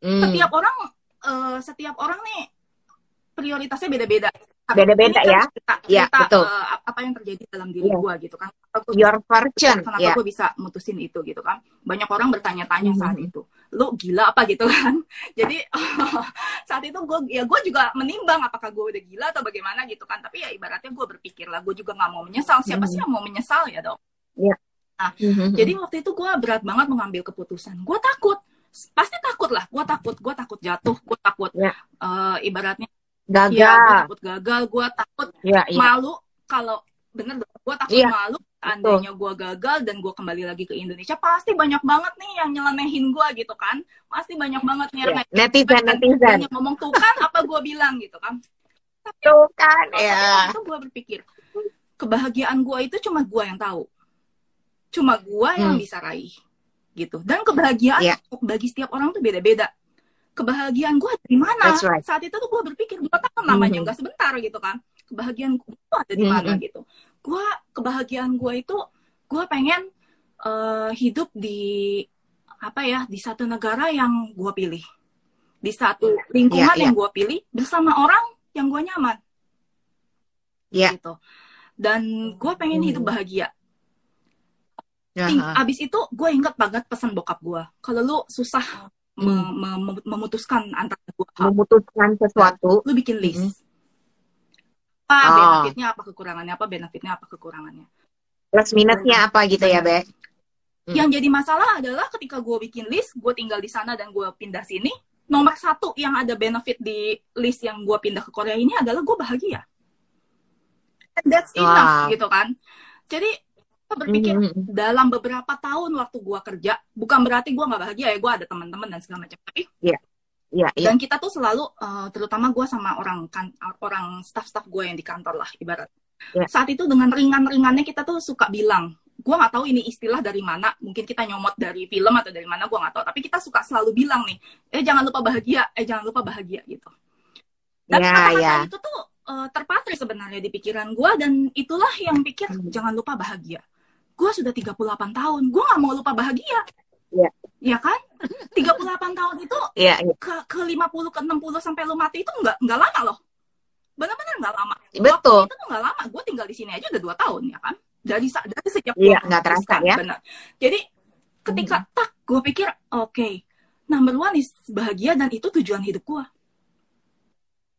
Hmm. setiap orang eh, setiap orang nih prioritasnya beda-beda. Beda-beda kan ya. Cerita, Ya, cerita, betul. eh, apa yang terjadi dalam diri Ya. gue gitu kan. Gua Your bisa- fortune. kenapa Ya. gue bisa mutusin itu gitu kan. Banyak orang bertanya-tanya saat Mhm. itu. Lu gila apa gitu kan. (laughs) Jadi (laughs) saat itu gue ya gue juga menimbang apakah gue udah gila atau bagaimana gitu kan. Tapi ya ibaratnya gue berpikir lah gue juga nggak mau menyesal. Siapa Mhm. sih yang mau menyesal ya dong. Mhm. Jadi waktu itu gue berat banget mengambil keputusan. Gue takut, pasti takut lah. Gue takut, gue takut jatuh, gue takut Ya. eh, ibaratnya, gagal. ya gue takut gagal, gue takut Ya, ya. malu kalau bener gue takut Iya, malu. Seandainya gue gagal dan gue kembali lagi ke Indonesia, pasti banyak banget nih yang nyelenehin gue gitu kan. Pasti banyak banget nih Ya. yang Netizen, netizen. banyak ngomong tuh kan apa gue bilang gitu kan. Tuh kan, Tapi ya. itu gue berpikir kebahagiaan gue itu cuma gue yang tahu, cuma gue yang Hmm. bisa raih gitu. Dan kebahagiaan Iya. bagi setiap orang tuh beda-beda. Kebahagiaan gue dari mana? That's right. Saat itu tuh gue berpikir dua tahun namanya Mhm. nggak sebentar gitu kan. Kebahagiaan gue ada di mana Mhm. gitu. Gue kebahagiaan gue itu gue pengen eh, hidup di apa ya di satu negara yang gue pilih, di satu lingkungan Iya, yang gue pilih bersama orang yang gue nyaman Iya. gitu. Dan gue pengen Hmm. hidup bahagia. Ting- Aha. Abis itu gue inget banget pesan bokap gue. Kalau lu susah Hmm. me- me- memutuskan antara dua hal, Memutuskan sesuatu. lu bikin list. Mhm. Apa Oh. benefitnya, apa kekurangannya, apa benefitnya, apa kekurangannya. Plus minusnya apa gitu ya, Be? Hmm. Yang jadi masalah adalah ketika gue bikin list, gue tinggal di sana dan gue pindah sini. Nomor satu yang ada benefit di list yang gue pindah ke Korea ini adalah gue bahagia. And that's enough Wow. gitu kan. Jadi berpikir Mhm. dalam beberapa tahun waktu gua kerja bukan berarti gua nggak bahagia ya gua ada teman-teman dan segala macam tapi Iya, iya. dan kita tuh selalu eh, terutama gua sama orang kan orang staff-staff gue yang di kantor lah ibarat Iya. saat itu dengan ringan-ringannya kita tuh suka bilang gua nggak tahu ini istilah dari mana mungkin kita nyomot dari film atau dari mana gua nggak tahu tapi kita suka selalu bilang nih eh jangan lupa bahagia eh jangan lupa bahagia gitu dan Ya, kata-kata ya. itu tuh eh, terpatri sebenarnya di pikiran gua dan itulah yang pikir Hmm. jangan lupa bahagia gue sudah 38 tahun. Gue nggak mau lupa bahagia. Iya. ya kan? 38 tahun itu Iya, iya. ke ke 50 ke 60 sampai lu mati itu nggak nggak lama loh. Benar-benar nggak lama. Betul. Waktu itu tuh nggak lama. Gue tinggal di sini aja udah dua tahun ya kan? Dari dari sejak Iya, nggak terasa ya. benar. Jadi ketika tak gue pikir oke number one is bahagia dan itu tujuan hidup gue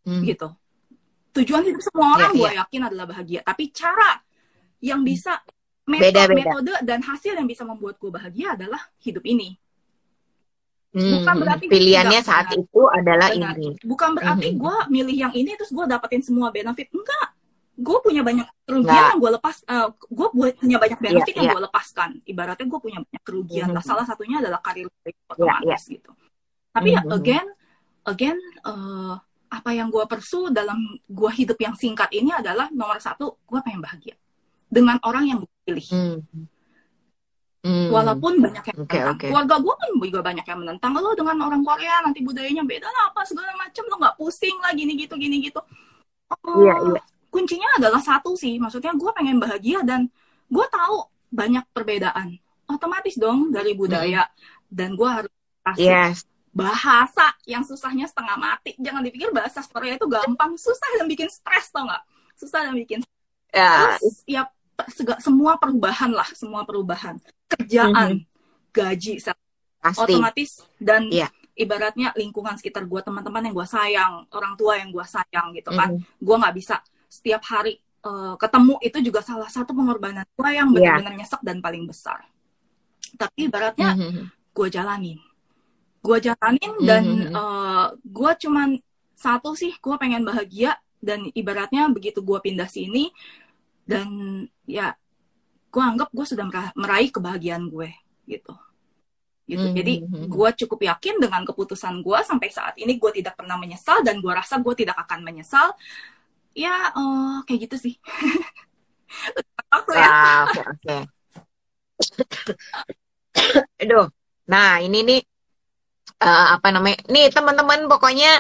Hmm. gitu. Tujuan hidup semua orang Iya, gue yakin adalah bahagia. Tapi cara yang bisa metode, beda, beda. metode dan hasil yang bisa membuat gue bahagia adalah hidup ini Hmm, bukan berarti pilihannya saat benar. itu adalah benar. ini. Bukan berarti hmm. gue milih yang ini terus gue dapetin semua benefit. Enggak. Gue punya banyak kerugian yang gue lepas. Uh, eh, gue punya banyak iya, benefit yeah, yang yeah. gue lepaskan. Ibaratnya gue punya banyak kerugian. Mm -hmm. Salah satunya adalah karir gue iya, otomatis yeah, yeah. gitu. Tapi mm -hmm. again, again, uh, apa yang gue persu dalam gue hidup yang singkat ini adalah nomor satu, gue pengen bahagia dengan orang yang pilih. Mm -hmm Hmm. Walaupun banyak yang okay, menentang. Okay. Keluarga gue kan juga banyak yang menentang. Lo dengan orang Korea nanti budayanya beda lah apa segala macam. Lo nggak pusing lah gini gitu gini gitu. Oh, yeah, yeah. Kuncinya adalah satu sih. Maksudnya gue pengen bahagia dan gue tahu banyak perbedaan. Otomatis dong dari budaya. Hmm. Dan gue harus kasih yes. bahasa yang susahnya setengah mati. Jangan dipikir bahasa Korea itu gampang. Susah dan bikin stres tau nggak? Susah dan bikin yeah. Terus ya semua perubahan lah, semua perubahan. Kerjaan, mm -hmm. gaji, Pasti. otomatis dan yeah. ibaratnya lingkungan sekitar gue, teman-teman yang gue sayang, orang tua yang gue sayang gitu kan. Mm -hmm. Gue nggak bisa setiap hari uh, ketemu itu juga salah satu pengorbanan gue yang iya. benar-benar yeah. nyesek dan paling besar. Tapi ibaratnya mm -hmm. gue jalanin, gue jalanin dan mm -hmm. uh, gue cuman satu sih, gue pengen bahagia dan ibaratnya begitu gue pindah sini dan ya gue anggap gue sudah meraih kebahagiaan gue gitu gitu mm -hmm. jadi hmm, hmm. gue cukup yakin dengan keputusan gue sampai saat ini gue tidak pernah menyesal dan gue rasa gue tidak akan menyesal ya uh, kayak gitu sih (laughs) Oke, oke. Aduh. Nah, ini nih uh, apa namanya? Nih teman-teman pokoknya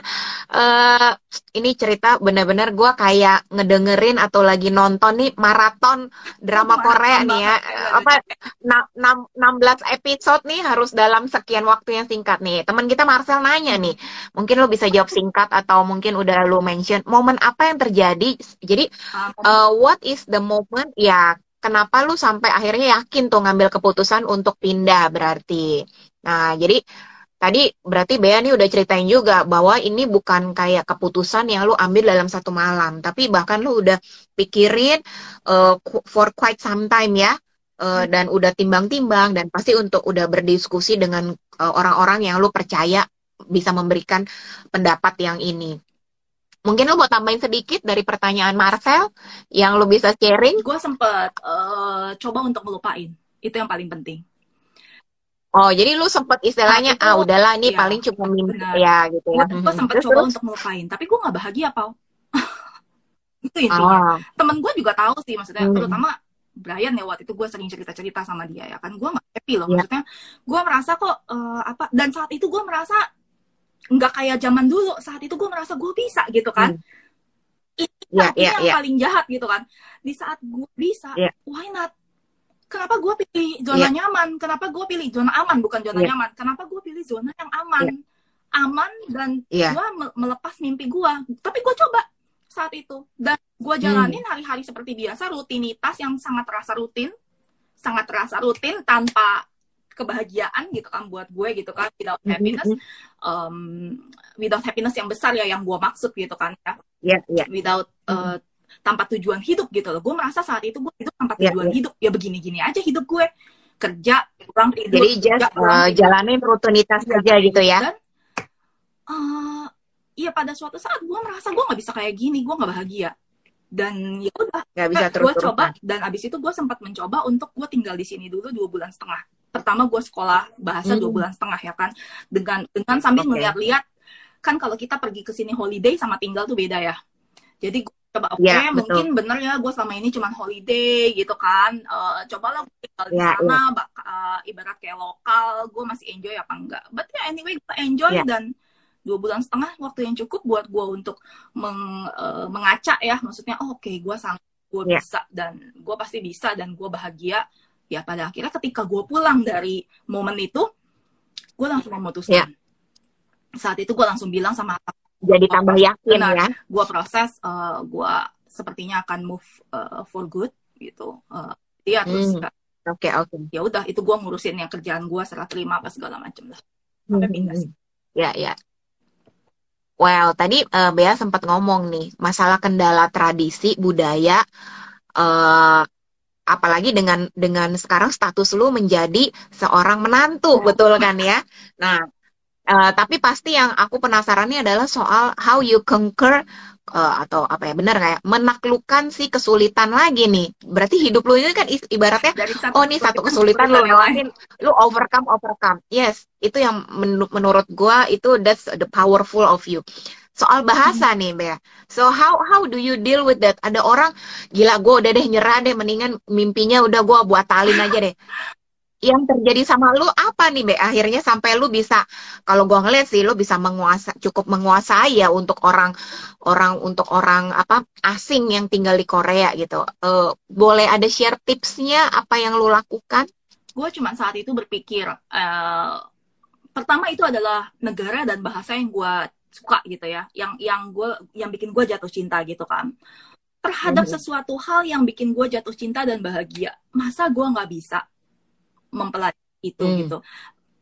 uh, ini cerita bener-bener gue kayak ngedengerin atau lagi nonton nih maraton drama maraton Korea nih ya. apa 16 episode nih harus dalam sekian waktu yang singkat nih. Teman kita Marcel nanya nih mungkin lo bisa jawab singkat atau mungkin udah lo mention momen apa yang terjadi? Jadi uh, what is the moment? Ya kenapa lu sampai akhirnya yakin tuh ngambil keputusan untuk pindah berarti. Nah, jadi tadi berarti Bea nih udah ceritain juga bahwa ini bukan kayak keputusan yang lu ambil dalam satu malam, tapi bahkan lu udah pikirin uh, for quite some time ya. Uh, dan udah timbang-timbang dan pasti untuk udah berdiskusi dengan uh, orang-orang yang lu percaya bisa memberikan pendapat yang ini. Mungkin lu mau tambahin sedikit dari pertanyaan Marcel yang lu bisa sharing? Gue sempet uh, coba untuk melupain. Itu yang paling penting Oh, jadi lu sempet istilahnya, nah, ah udahlah ini ya, paling cuma mimpi ya gitu ya. Gue sempet terus, coba terus? untuk melupain, tapi gue gak bahagia, Pau. (laughs) itu intinya. Oh. Temen gue juga tahu sih, maksudnya hmm. terutama Brian ya waktu itu gue sering cerita-cerita sama dia ya kan, gue gak happy loh. Yeah. Maksudnya gue merasa kok uh, apa, dan saat itu gue merasa nggak kayak zaman dulu. Saat itu gue merasa gue bisa gitu kan. Hmm. Ini, yeah, yeah, yang yeah. paling jahat gitu kan. Di saat gue bisa, yeah. why not? Kenapa gue pilih zona yeah. nyaman kenapa gue pilih zona aman bukan zona yeah. nyaman kenapa gue pilih zona yang aman yeah. aman dan yeah. gue melepas mimpi gue tapi gue coba saat itu dan gue jalanin hari hari-hari seperti biasa rutinitas yang sangat terasa rutin sangat terasa rutin tanpa kebahagiaan gitu kan buat gue gitu kan without mm-hmm. happiness um, without happiness yang besar ya yang gue maksud gitu kan ya yeah, yeah. without uh, tanpa tujuan hidup gitu loh. Gue merasa saat itu gue hidup tanpa ya, tujuan yeah, hidup. Ya begini-gini aja hidup gue. Kerja, kurang tidur. Jadi just uh, jalanin rutinitas ya, aja gitu ya. Dan, uh, ya pada suatu saat gue merasa gue nggak bisa kayak gini, gue nggak bahagia. Dan ya udah, gue coba dan abis itu gue sempat mencoba untuk gue tinggal di sini dulu dua bulan setengah. Pertama gue sekolah bahasa hmm. dua bulan setengah ya kan, dengan dengan sambil okay. melihat-lihat kan kalau kita pergi ke sini holiday sama tinggal tuh beda ya. Jadi gue coba oke okay, ya, mungkin bener ya gue selama ini cuma holiday gitu kan uh, cobalah gue tinggal di ya, sana ya. Bak, uh, ibarat kayak lokal gue masih enjoy apa enggak but ya anyway gue enjoy ya. dan dua bulan setengah waktu yang cukup buat gue untuk meng, uh, mengaca ya maksudnya oh, oke okay, gue sanggup gue ya. bisa dan gue pasti bisa dan gue bahagia ya pada akhirnya ketika gue pulang dari momen itu gue langsung memutuskan ya. saat itu gue langsung bilang sama jadi tambah yakin benar, ya. Gue proses, uh, eh, gue sepertinya akan move uh, for good gitu. Uh, iya terus. Hmm. Oke okay, oke. Okay. Ya udah itu gue ngurusin yang kerjaan gue serah terima apa segala macam lah. Sampai hmm. pindah sih. Ya ya. Well, tadi uh, Bea sempat ngomong nih masalah kendala tradisi budaya uh, apalagi dengan dengan sekarang status lu menjadi seorang menantu, oh. betul kan ya? Nah, uh, tapi pasti yang aku penasarannya adalah soal how you conquer uh, atau apa ya benar kayak menaklukkan si kesulitan lagi nih. Berarti hidup lu ini kan ibaratnya oh nih satu kesulitan lu lewatin, lu overcome overcome. Yes, itu yang men menurut gua itu that's the powerful of you soal bahasa hmm. nih Bea. So how how do you deal with that? Ada orang gila gue udah deh nyerah deh mendingan mimpinya udah gue buat talin aja deh. Yang terjadi sama lu apa nih Be? Akhirnya sampai lu bisa kalau gue ngeliat sih lu bisa menguasa cukup menguasai ya untuk orang orang untuk orang apa asing yang tinggal di Korea gitu. Uh, boleh ada share tipsnya apa yang lu lakukan? Gue cuma saat itu berpikir uh, pertama itu adalah negara dan bahasa yang gue suka gitu ya yang yang gue yang bikin gue jatuh cinta gitu kan terhadap mm-hmm. sesuatu hal yang bikin gue jatuh cinta dan bahagia masa gue nggak bisa mempelajari itu mm. gitu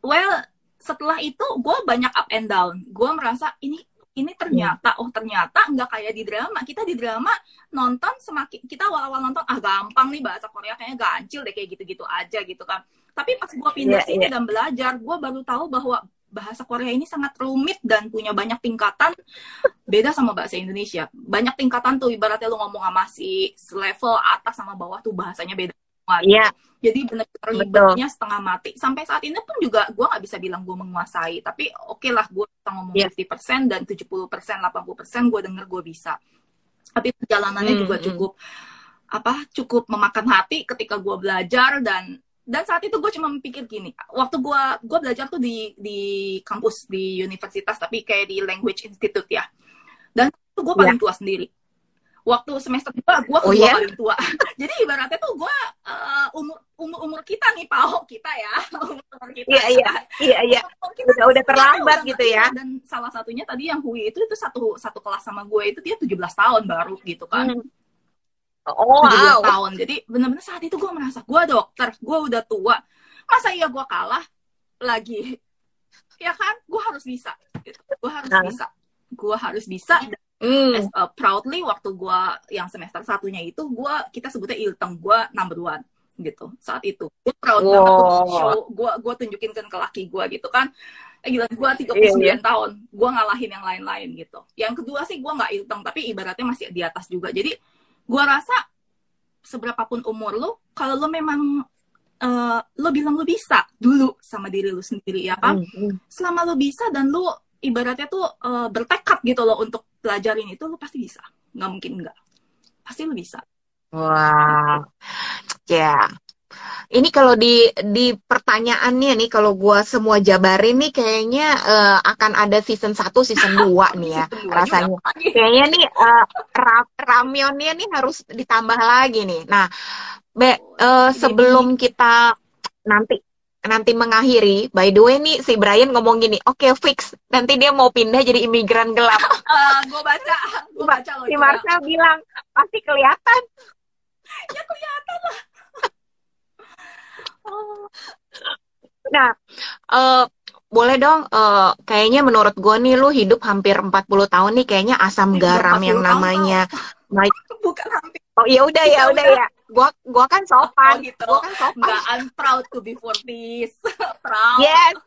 well setelah itu gue banyak up and down gue merasa ini ini ternyata oh ternyata nggak kayak di drama kita di drama nonton semakin kita awal-awal nonton ah gampang nih bahasa Korea kayaknya gancil deh kayak gitu-gitu aja gitu kan tapi pas gue pindah yeah, sini yeah. dan belajar gue baru tahu bahwa bahasa Korea ini sangat rumit dan punya banyak tingkatan beda sama bahasa Indonesia. Banyak tingkatan tuh ibaratnya lu ngomong sama si level atas sama bawah tuh bahasanya beda. Iya. Yeah. Jadi benar-benar ribetnya setengah mati. Sampai saat ini pun juga gue nggak bisa bilang gue menguasai. Tapi oke okay lah gue bisa ngomong yeah. 50% dan 70%, 80% gue denger gue bisa. Tapi perjalanannya hmm, juga hmm. cukup apa cukup memakan hati ketika gue belajar dan dan saat itu gue cuma mikir gini waktu gue gue belajar tuh di di kampus di universitas tapi kayak di language institute ya dan itu gue paling yeah. tua sendiri waktu semester dua gue kedua oh, yeah? paling tua (laughs) jadi ibaratnya tuh gue uh, umur umur umur kita nih pao kita ya (laughs) umur kita iya iya iya iya udah udah terlambat gitu ya dan salah satunya tadi yang Hui itu itu satu satu kelas sama gue itu dia 17 tahun baru gitu kan hmm Oh, wow. tahun. Jadi benar-benar saat itu gue merasa gue dokter, gue udah tua. Masa iya gue kalah lagi? Ya kan, gue harus bisa. Gue harus nah. bisa. Gue harus bisa. Mm. as, uh, proudly waktu gue yang semester satunya itu gue kita sebutnya ilteng gue number one gitu saat itu gue proud wow. banget show gue gue tunjukin ke laki gue gitu kan eh, gila gue 39 yeah, yeah. tahun gue ngalahin yang lain-lain gitu yang kedua sih gue nggak ilteng tapi ibaratnya masih di atas juga jadi gue rasa seberapapun umur lo kalau lo memang uh, lo bilang lo bisa dulu sama diri lo sendiri ya kan mm -hmm. selama lo bisa dan lo ibaratnya tuh uh, bertekad gitu loh untuk pelajarin itu lo pasti bisa nggak mungkin nggak pasti lo bisa wah wow. ya yeah ini kalau di di pertanyaannya nih kalau gua semua jabarin nih kayaknya uh, akan ada season 1, season (laughs) 2 nih ya rasanya. Kayaknya nih uh, ra ramyonnya nih harus ditambah lagi nih. Nah, Be, uh, sebelum kita nanti nanti mengakhiri, by the way nih si Brian ngomong gini, oke okay, fix, nanti dia mau pindah jadi imigran gelap. (laughs) Uh, gue baca, gue baca loh. Si Marcel bilang pasti kelihatan. (laughs) ya kelihatan lah. (laughs) Nah, uh, boleh dong, uh, kayaknya menurut gue nih lu hidup hampir 40 tahun nih kayaknya asam garam yang namanya. Bukan hampir. Oh iya udah ya udah ya. Gua gua kan sopan. Oh, gitu. Gua kan sopan. Enggak, I'm proud to be for this. (laughs) proud. Yes.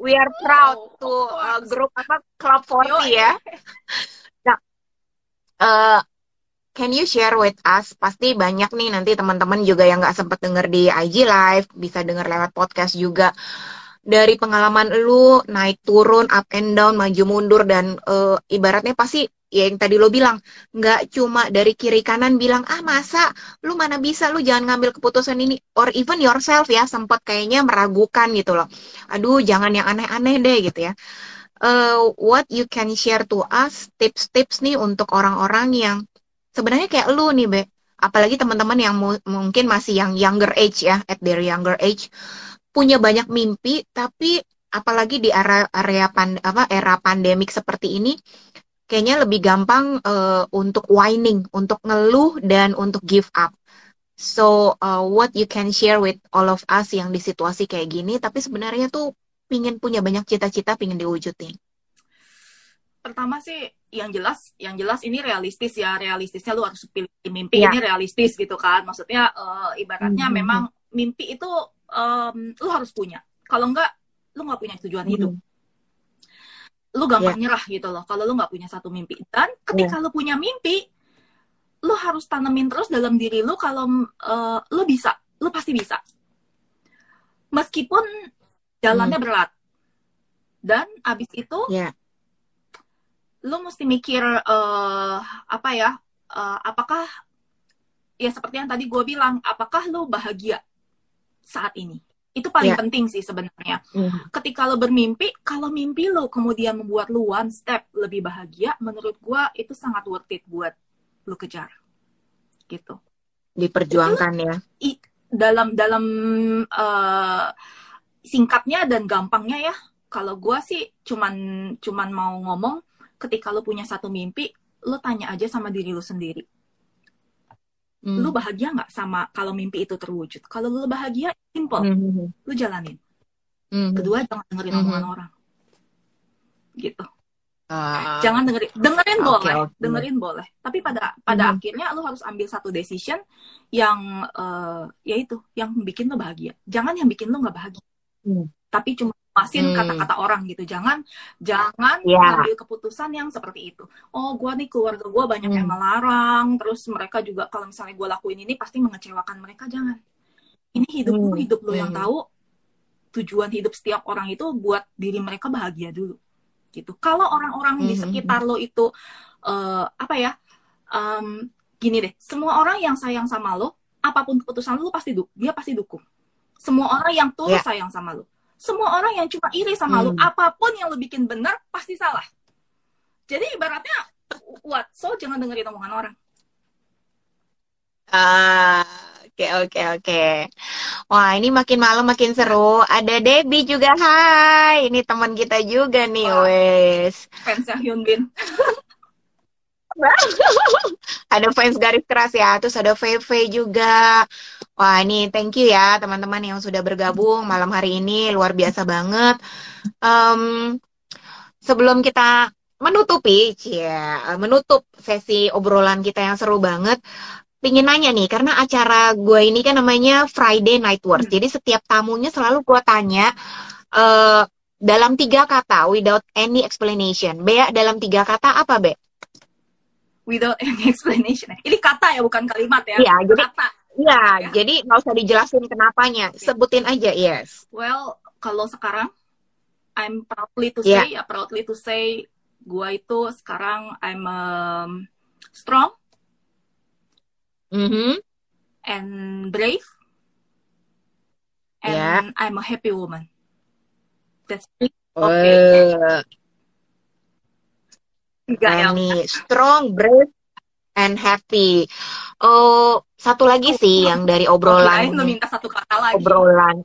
We are proud oh, to uh, grup apa Club 40 Yo, ya. (laughs) Nah, uh, can you share with us? Pasti banyak nih nanti teman-teman juga yang nggak sempat denger di IG Live, bisa denger lewat podcast juga. Dari pengalaman lu naik turun, up and down, maju mundur dan uh, ibaratnya pasti ya yang tadi lo bilang nggak cuma dari kiri kanan bilang ah masa? Lu mana bisa? Lu jangan ngambil keputusan ini. Or even yourself ya sempat kayaknya meragukan gitu loh. Aduh jangan yang aneh-aneh deh gitu ya. Uh, what you can share to us tips-tips nih untuk orang-orang yang sebenarnya kayak lu nih be. Apalagi teman-teman yang mu mungkin masih yang younger age ya at their younger age punya banyak mimpi tapi apalagi di area area pan, apa era pandemik seperti ini kayaknya lebih gampang uh, untuk whining untuk ngeluh dan untuk give up so uh, what you can share with all of us yang di situasi kayak gini tapi sebenarnya tuh pingin punya banyak cita-cita pingin diwujudin pertama sih yang jelas yang jelas ini realistis ya realistisnya lu harus pilih mimpi yeah. ini realistis gitu kan maksudnya uh, ibaratnya mm -hmm. memang mimpi itu um, lu harus punya kalau enggak lu nggak punya tujuan mm -hmm. hidup lu gampang yeah. nyerah gitu loh kalau lu nggak punya satu mimpi dan ketika yeah. lu punya mimpi lu harus tanemin terus dalam diri lu kalau uh, lu bisa lu pasti bisa meskipun jalannya mm. berat dan abis itu yeah lu mesti mikir uh, apa ya uh, apakah ya seperti yang tadi gue bilang apakah lu bahagia saat ini itu paling yeah. penting sih sebenarnya mm. ketika lo bermimpi kalau mimpi lo kemudian membuat lu one step lebih bahagia menurut gue itu sangat worth it buat lu kejar gitu diperjuangkan itu, ya i, dalam dalam uh, singkatnya dan gampangnya ya kalau gue sih cuman cuman mau ngomong ketika lo punya satu mimpi, lo tanya aja sama diri lo sendiri. Hmm. Lo bahagia nggak sama kalau mimpi itu terwujud? Kalau lo bahagia, simple. Hmm. Lo jalanin. Hmm. Kedua, jangan dengerin hmm. omongan orang. Gitu. Uh, jangan dengerin dengerin okay, boleh okay. dengerin boleh tapi pada pada hmm. akhirnya lo harus ambil satu decision yang uh, ya itu yang bikin lo bahagia jangan yang bikin lo nggak bahagia hmm. tapi cuma masin hmm. kata-kata orang gitu jangan jangan yeah. ambil keputusan yang seperti itu oh gue nih keluarga gue banyak hmm. yang melarang terus mereka juga kalau misalnya gue lakuin ini pasti mengecewakan mereka jangan ini hidup hmm. lu hidup lu hmm. yang tahu tujuan hidup setiap orang itu buat diri mereka bahagia dulu gitu kalau orang-orang hmm. di sekitar lo itu uh, apa ya um, gini deh semua orang yang sayang sama lo apa pun keputusan lo, lo pasti du dia pasti dukung semua orang yang tulus yeah. sayang sama lo semua orang yang cuma iri sama hmm. lu, apa pun yang lu bikin benar pasti salah. Jadi ibaratnya what? So jangan dengerin omongan orang. Ah, oke oke oke. Wah, ini makin malam makin seru. Ada Debbie juga. Hai, ini teman kita juga nih, Wah, wes. Fansnya Hyun Bin. (laughs) (laughs) ada fans garis keras ya, terus ada VV juga. Wah ini thank you ya teman-teman yang sudah bergabung malam hari ini luar biasa banget. Um, sebelum kita menutupi, ya menutup sesi obrolan kita yang seru banget, pingin nanya nih karena acara gue ini kan namanya Friday Night. Hmm. Jadi setiap tamunya selalu gue tanya uh, dalam tiga kata without any explanation. Bea dalam tiga kata apa Be? Without (laughs) any explanation. Ini kata ya, bukan kalimat ya. Iya, jadi kata. Iya, ya. jadi nggak usah dijelasin kenapanya, sebutin aja, yes. Well, kalau sekarang I'm proudly to yeah. say, ya proudly to say, gua itu sekarang I'm um, strong, mm -hmm. and brave, and yeah. I'm a happy woman. That's it. Okay. Uh, Berani, strong, brave, and happy. Oh, satu lagi sih yang dari obrolan. Oh, minta satu kata lagi. Obrolan.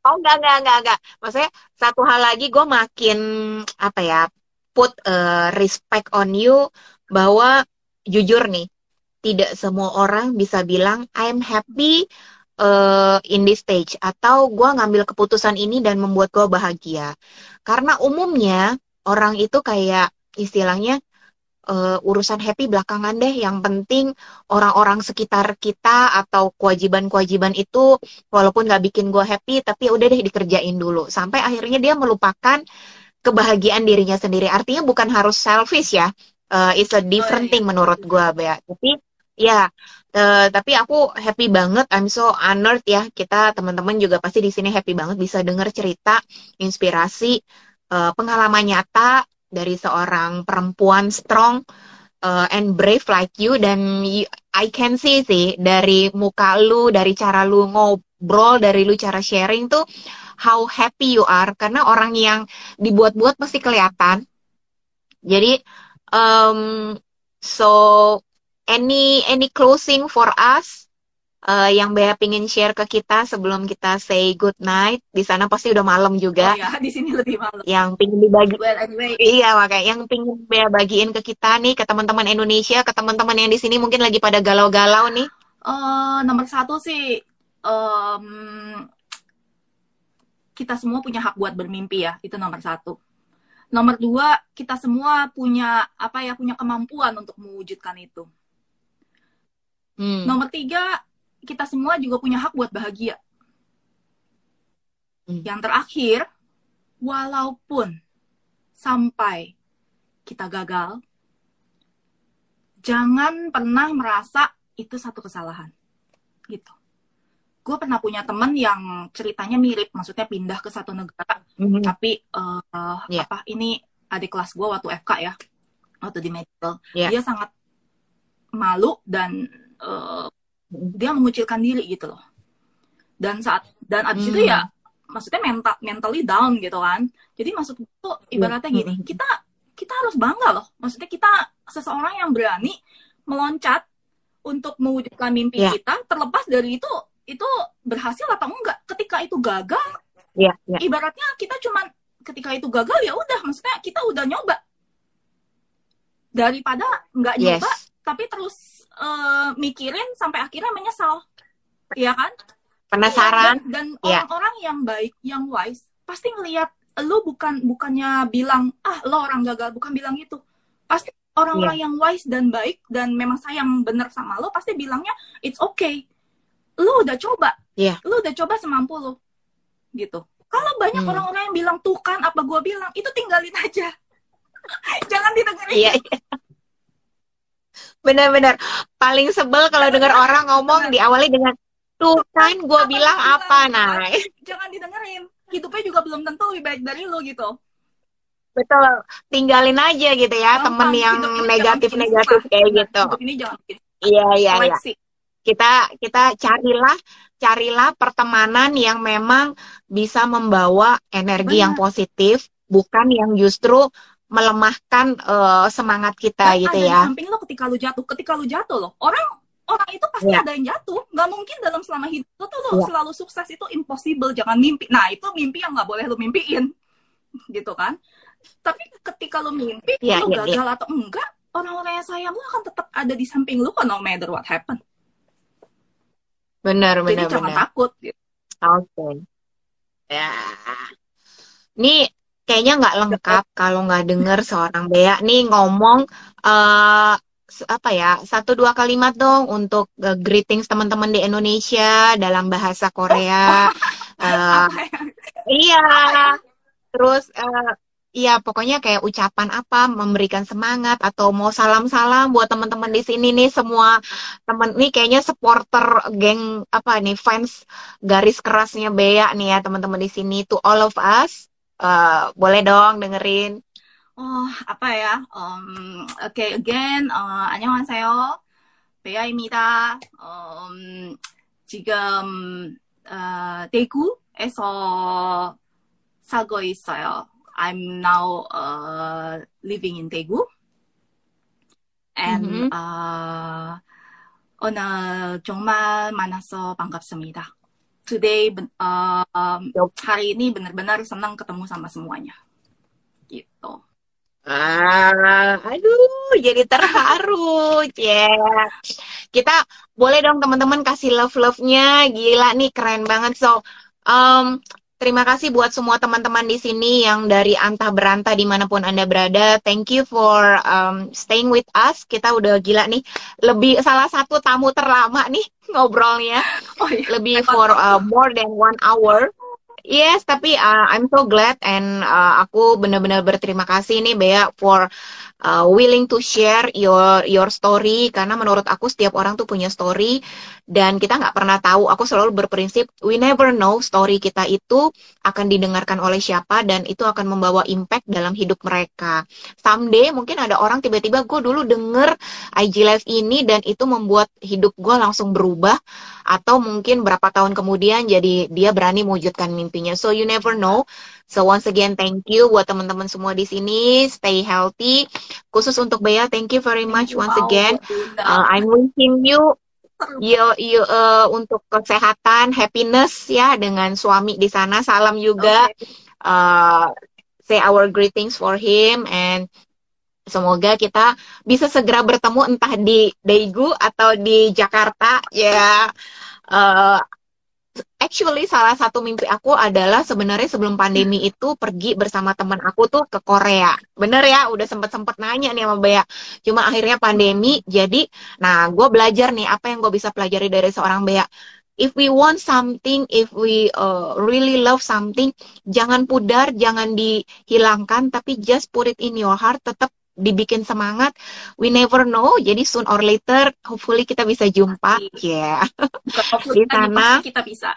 Oh enggak enggak enggak enggak. Maksudnya satu hal lagi gue makin apa ya put uh, respect on you bahwa jujur nih tidak semua orang bisa bilang I'm happy uh, in this stage atau gue ngambil keputusan ini dan membuat gue bahagia. Karena umumnya orang itu kayak istilahnya uh, urusan happy belakangan deh. Yang penting orang-orang sekitar kita atau kewajiban-kewajiban itu walaupun nggak bikin gue happy, tapi udah deh dikerjain dulu. Sampai akhirnya dia melupakan kebahagiaan dirinya sendiri. Artinya bukan harus selfish ya. Uh, it's a different thing menurut gue, Bea. Tapi ya, uh, tapi aku happy banget. I'm so honored ya. Kita teman-teman juga pasti di sini happy banget bisa dengar cerita, inspirasi, uh, pengalaman nyata dari seorang perempuan strong uh, and brave like you dan you, I can see sih dari muka lu, dari cara lu ngobrol, dari lu cara sharing tuh how happy you are karena orang yang dibuat-buat pasti kelihatan. Jadi um, so any any closing for us uh, yang Bea pingin share ke kita sebelum kita say good night. Di sana pasti udah malam juga. Oh ya, di sini lebih malam. Yang pingin dibagi. Well, anyway. Iya, makanya yang pingin Bea bagiin ke kita nih, ke teman-teman Indonesia, ke teman-teman yang di sini mungkin lagi pada galau-galau nih. Uh, nomor satu sih, um, kita semua punya hak buat bermimpi ya, itu nomor satu. Nomor dua, kita semua punya apa ya punya kemampuan untuk mewujudkan itu. Hmm. Nomor tiga, kita semua juga punya hak buat bahagia. Hmm. Yang terakhir, walaupun sampai kita gagal, jangan pernah merasa itu satu kesalahan. Gitu. Gue pernah punya temen yang ceritanya mirip, maksudnya pindah ke satu negara, mm-hmm. tapi uh, yeah. apa ini adik kelas gue waktu FK ya, waktu di medical, yeah. dia sangat malu dan uh, dia mengucilkan diri gitu loh. Dan saat dan abis mm. itu ya maksudnya mental mentally down gitu kan jadi maksud itu ibaratnya gini kita kita harus bangga loh maksudnya kita seseorang yang berani meloncat untuk mewujudkan mimpi yeah. kita terlepas dari itu itu berhasil atau enggak ketika itu gagal yeah, yeah. ibaratnya kita cuman ketika itu gagal ya udah maksudnya kita udah nyoba daripada nggak nyoba yes. tapi terus uh, mikirin sampai akhirnya menyesal. Ya kan? Penasaran. Dan, yeah. orang-orang yang baik yang wise pasti ngelihat lo bukan bukannya bilang ah lo orang gagal. Bukan bilang itu pasti orang-orang yeah. yang wise dan baik dan memang sayang bener sama lo pasti bilangnya it's okay. Lo udah coba. Yeah. lo udah coba semampu lo gitu. Kalau banyak hmm. orang-orang yang bilang tuh kan apa gue bilang? Itu tinggalin aja. (laughs) Jangan didengerin. Yeah, yeah. Benar-benar paling sebel kalau dengar orang ngomong diawali dengan Tuh kan gue bilang apa, nah. Jangan didengerin. Hidupnya juga belum tentu lebih baik dari lu gitu. Betul. Tinggalin aja gitu ya Gampang, temen yang negatif-negatif kayak gitu. ini jangan Iya, iya, iya. Kita kita carilah carilah pertemanan yang memang bisa membawa energi Benar. yang positif, bukan yang justru melemahkan uh, semangat kita gitu ada ya. Di samping lo ketika lu jatuh, ketika lu jatuh loh, orang orang itu pasti yeah. ada yang jatuh nggak mungkin dalam selama hidup lo tuh lo yeah. selalu sukses itu impossible jangan mimpi nah itu mimpi yang nggak boleh lo mimpiin (laughs) gitu kan tapi ketika lo mimpi yeah, lo yeah, gagal yeah. atau enggak orang-orang yang sayang lo akan tetap ada di samping lo no matter what happen benar benar jadi jangan takut gitu. oke okay. ya ini kayaknya nggak lengkap kalau nggak denger seorang Bea nih ngomong uh, apa ya satu dua kalimat dong untuk uh, greetings teman-teman di Indonesia dalam bahasa Korea. (laughs) uh, iya, terus uh, Iya, pokoknya kayak ucapan apa, memberikan semangat atau mau salam-salam buat teman-teman di sini nih semua teman nih kayaknya supporter geng apa nih fans garis kerasnya Bea nih ya teman-teman di sini to all of us Uh, boleh dong dengerin. 어, 아빠야. Um, okay, again, 어, 안녕하세요. 베아입니다. Um, 지금 어, 대구에서 살고 있어요. I'm now uh, living in Daegu. And mm-hmm. uh, 오늘 정말 만나서 반갑습니다. Today, uh, um, hari ini benar-benar senang ketemu sama semuanya. Gitu. Ah, aduh, jadi terharu, yeah. Kita boleh dong teman-teman kasih love-love-nya, gila nih keren banget. So, um, terima kasih buat semua teman-teman di sini yang dari antah berantah di mana pun anda berada. Thank you for um, staying with us. Kita udah gila nih, lebih salah satu tamu terlama nih (laughs) ngobrolnya, oh, iya. lebih for uh, more than one hour. Yes, tapi uh, I'm so glad and uh, aku benar-benar berterima kasih nih Bea for uh, willing to share your your story karena menurut aku setiap orang tuh punya story dan kita nggak pernah tahu. Aku selalu berprinsip we never know story kita itu akan didengarkan oleh siapa dan itu akan membawa impact dalam hidup mereka. Someday mungkin ada orang tiba-tiba gue dulu denger IG Live ini dan itu membuat hidup gue langsung berubah atau mungkin berapa tahun kemudian jadi dia berani mewujudkan mimpinya. So you never know. So once again thank you buat teman-teman semua di sini. Stay healthy. Khusus untuk Bea, thank you very much once again. Uh, I'm wishing you you, you uh, untuk kesehatan, happiness ya dengan suami di sana. Salam juga. Okay. Uh, say our greetings for him and Semoga kita bisa segera bertemu entah di Daegu atau di Jakarta ya. Uh, actually salah satu mimpi aku adalah sebenarnya sebelum pandemi itu pergi bersama teman aku tuh ke Korea. Bener ya, udah sempet-sempet nanya nih sama Bea. Cuma akhirnya pandemi, jadi, nah gue belajar nih apa yang gue bisa pelajari dari seorang Bea. If we want something, if we uh, really love something, jangan pudar, jangan dihilangkan, tapi just put it in your heart, tetap dibikin semangat. We never know. Jadi soon or later, hopefully kita bisa jumpa. Ya. Yeah. (laughs) di sana. Kita bisa.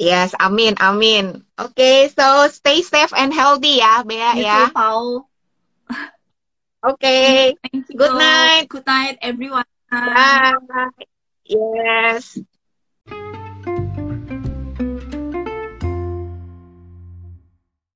Yes, amin, amin. Oke, okay, so stay safe and healthy ya, Bea you ya. Too, Oke. Okay. Good night. Good night, everyone. Bye. Yes.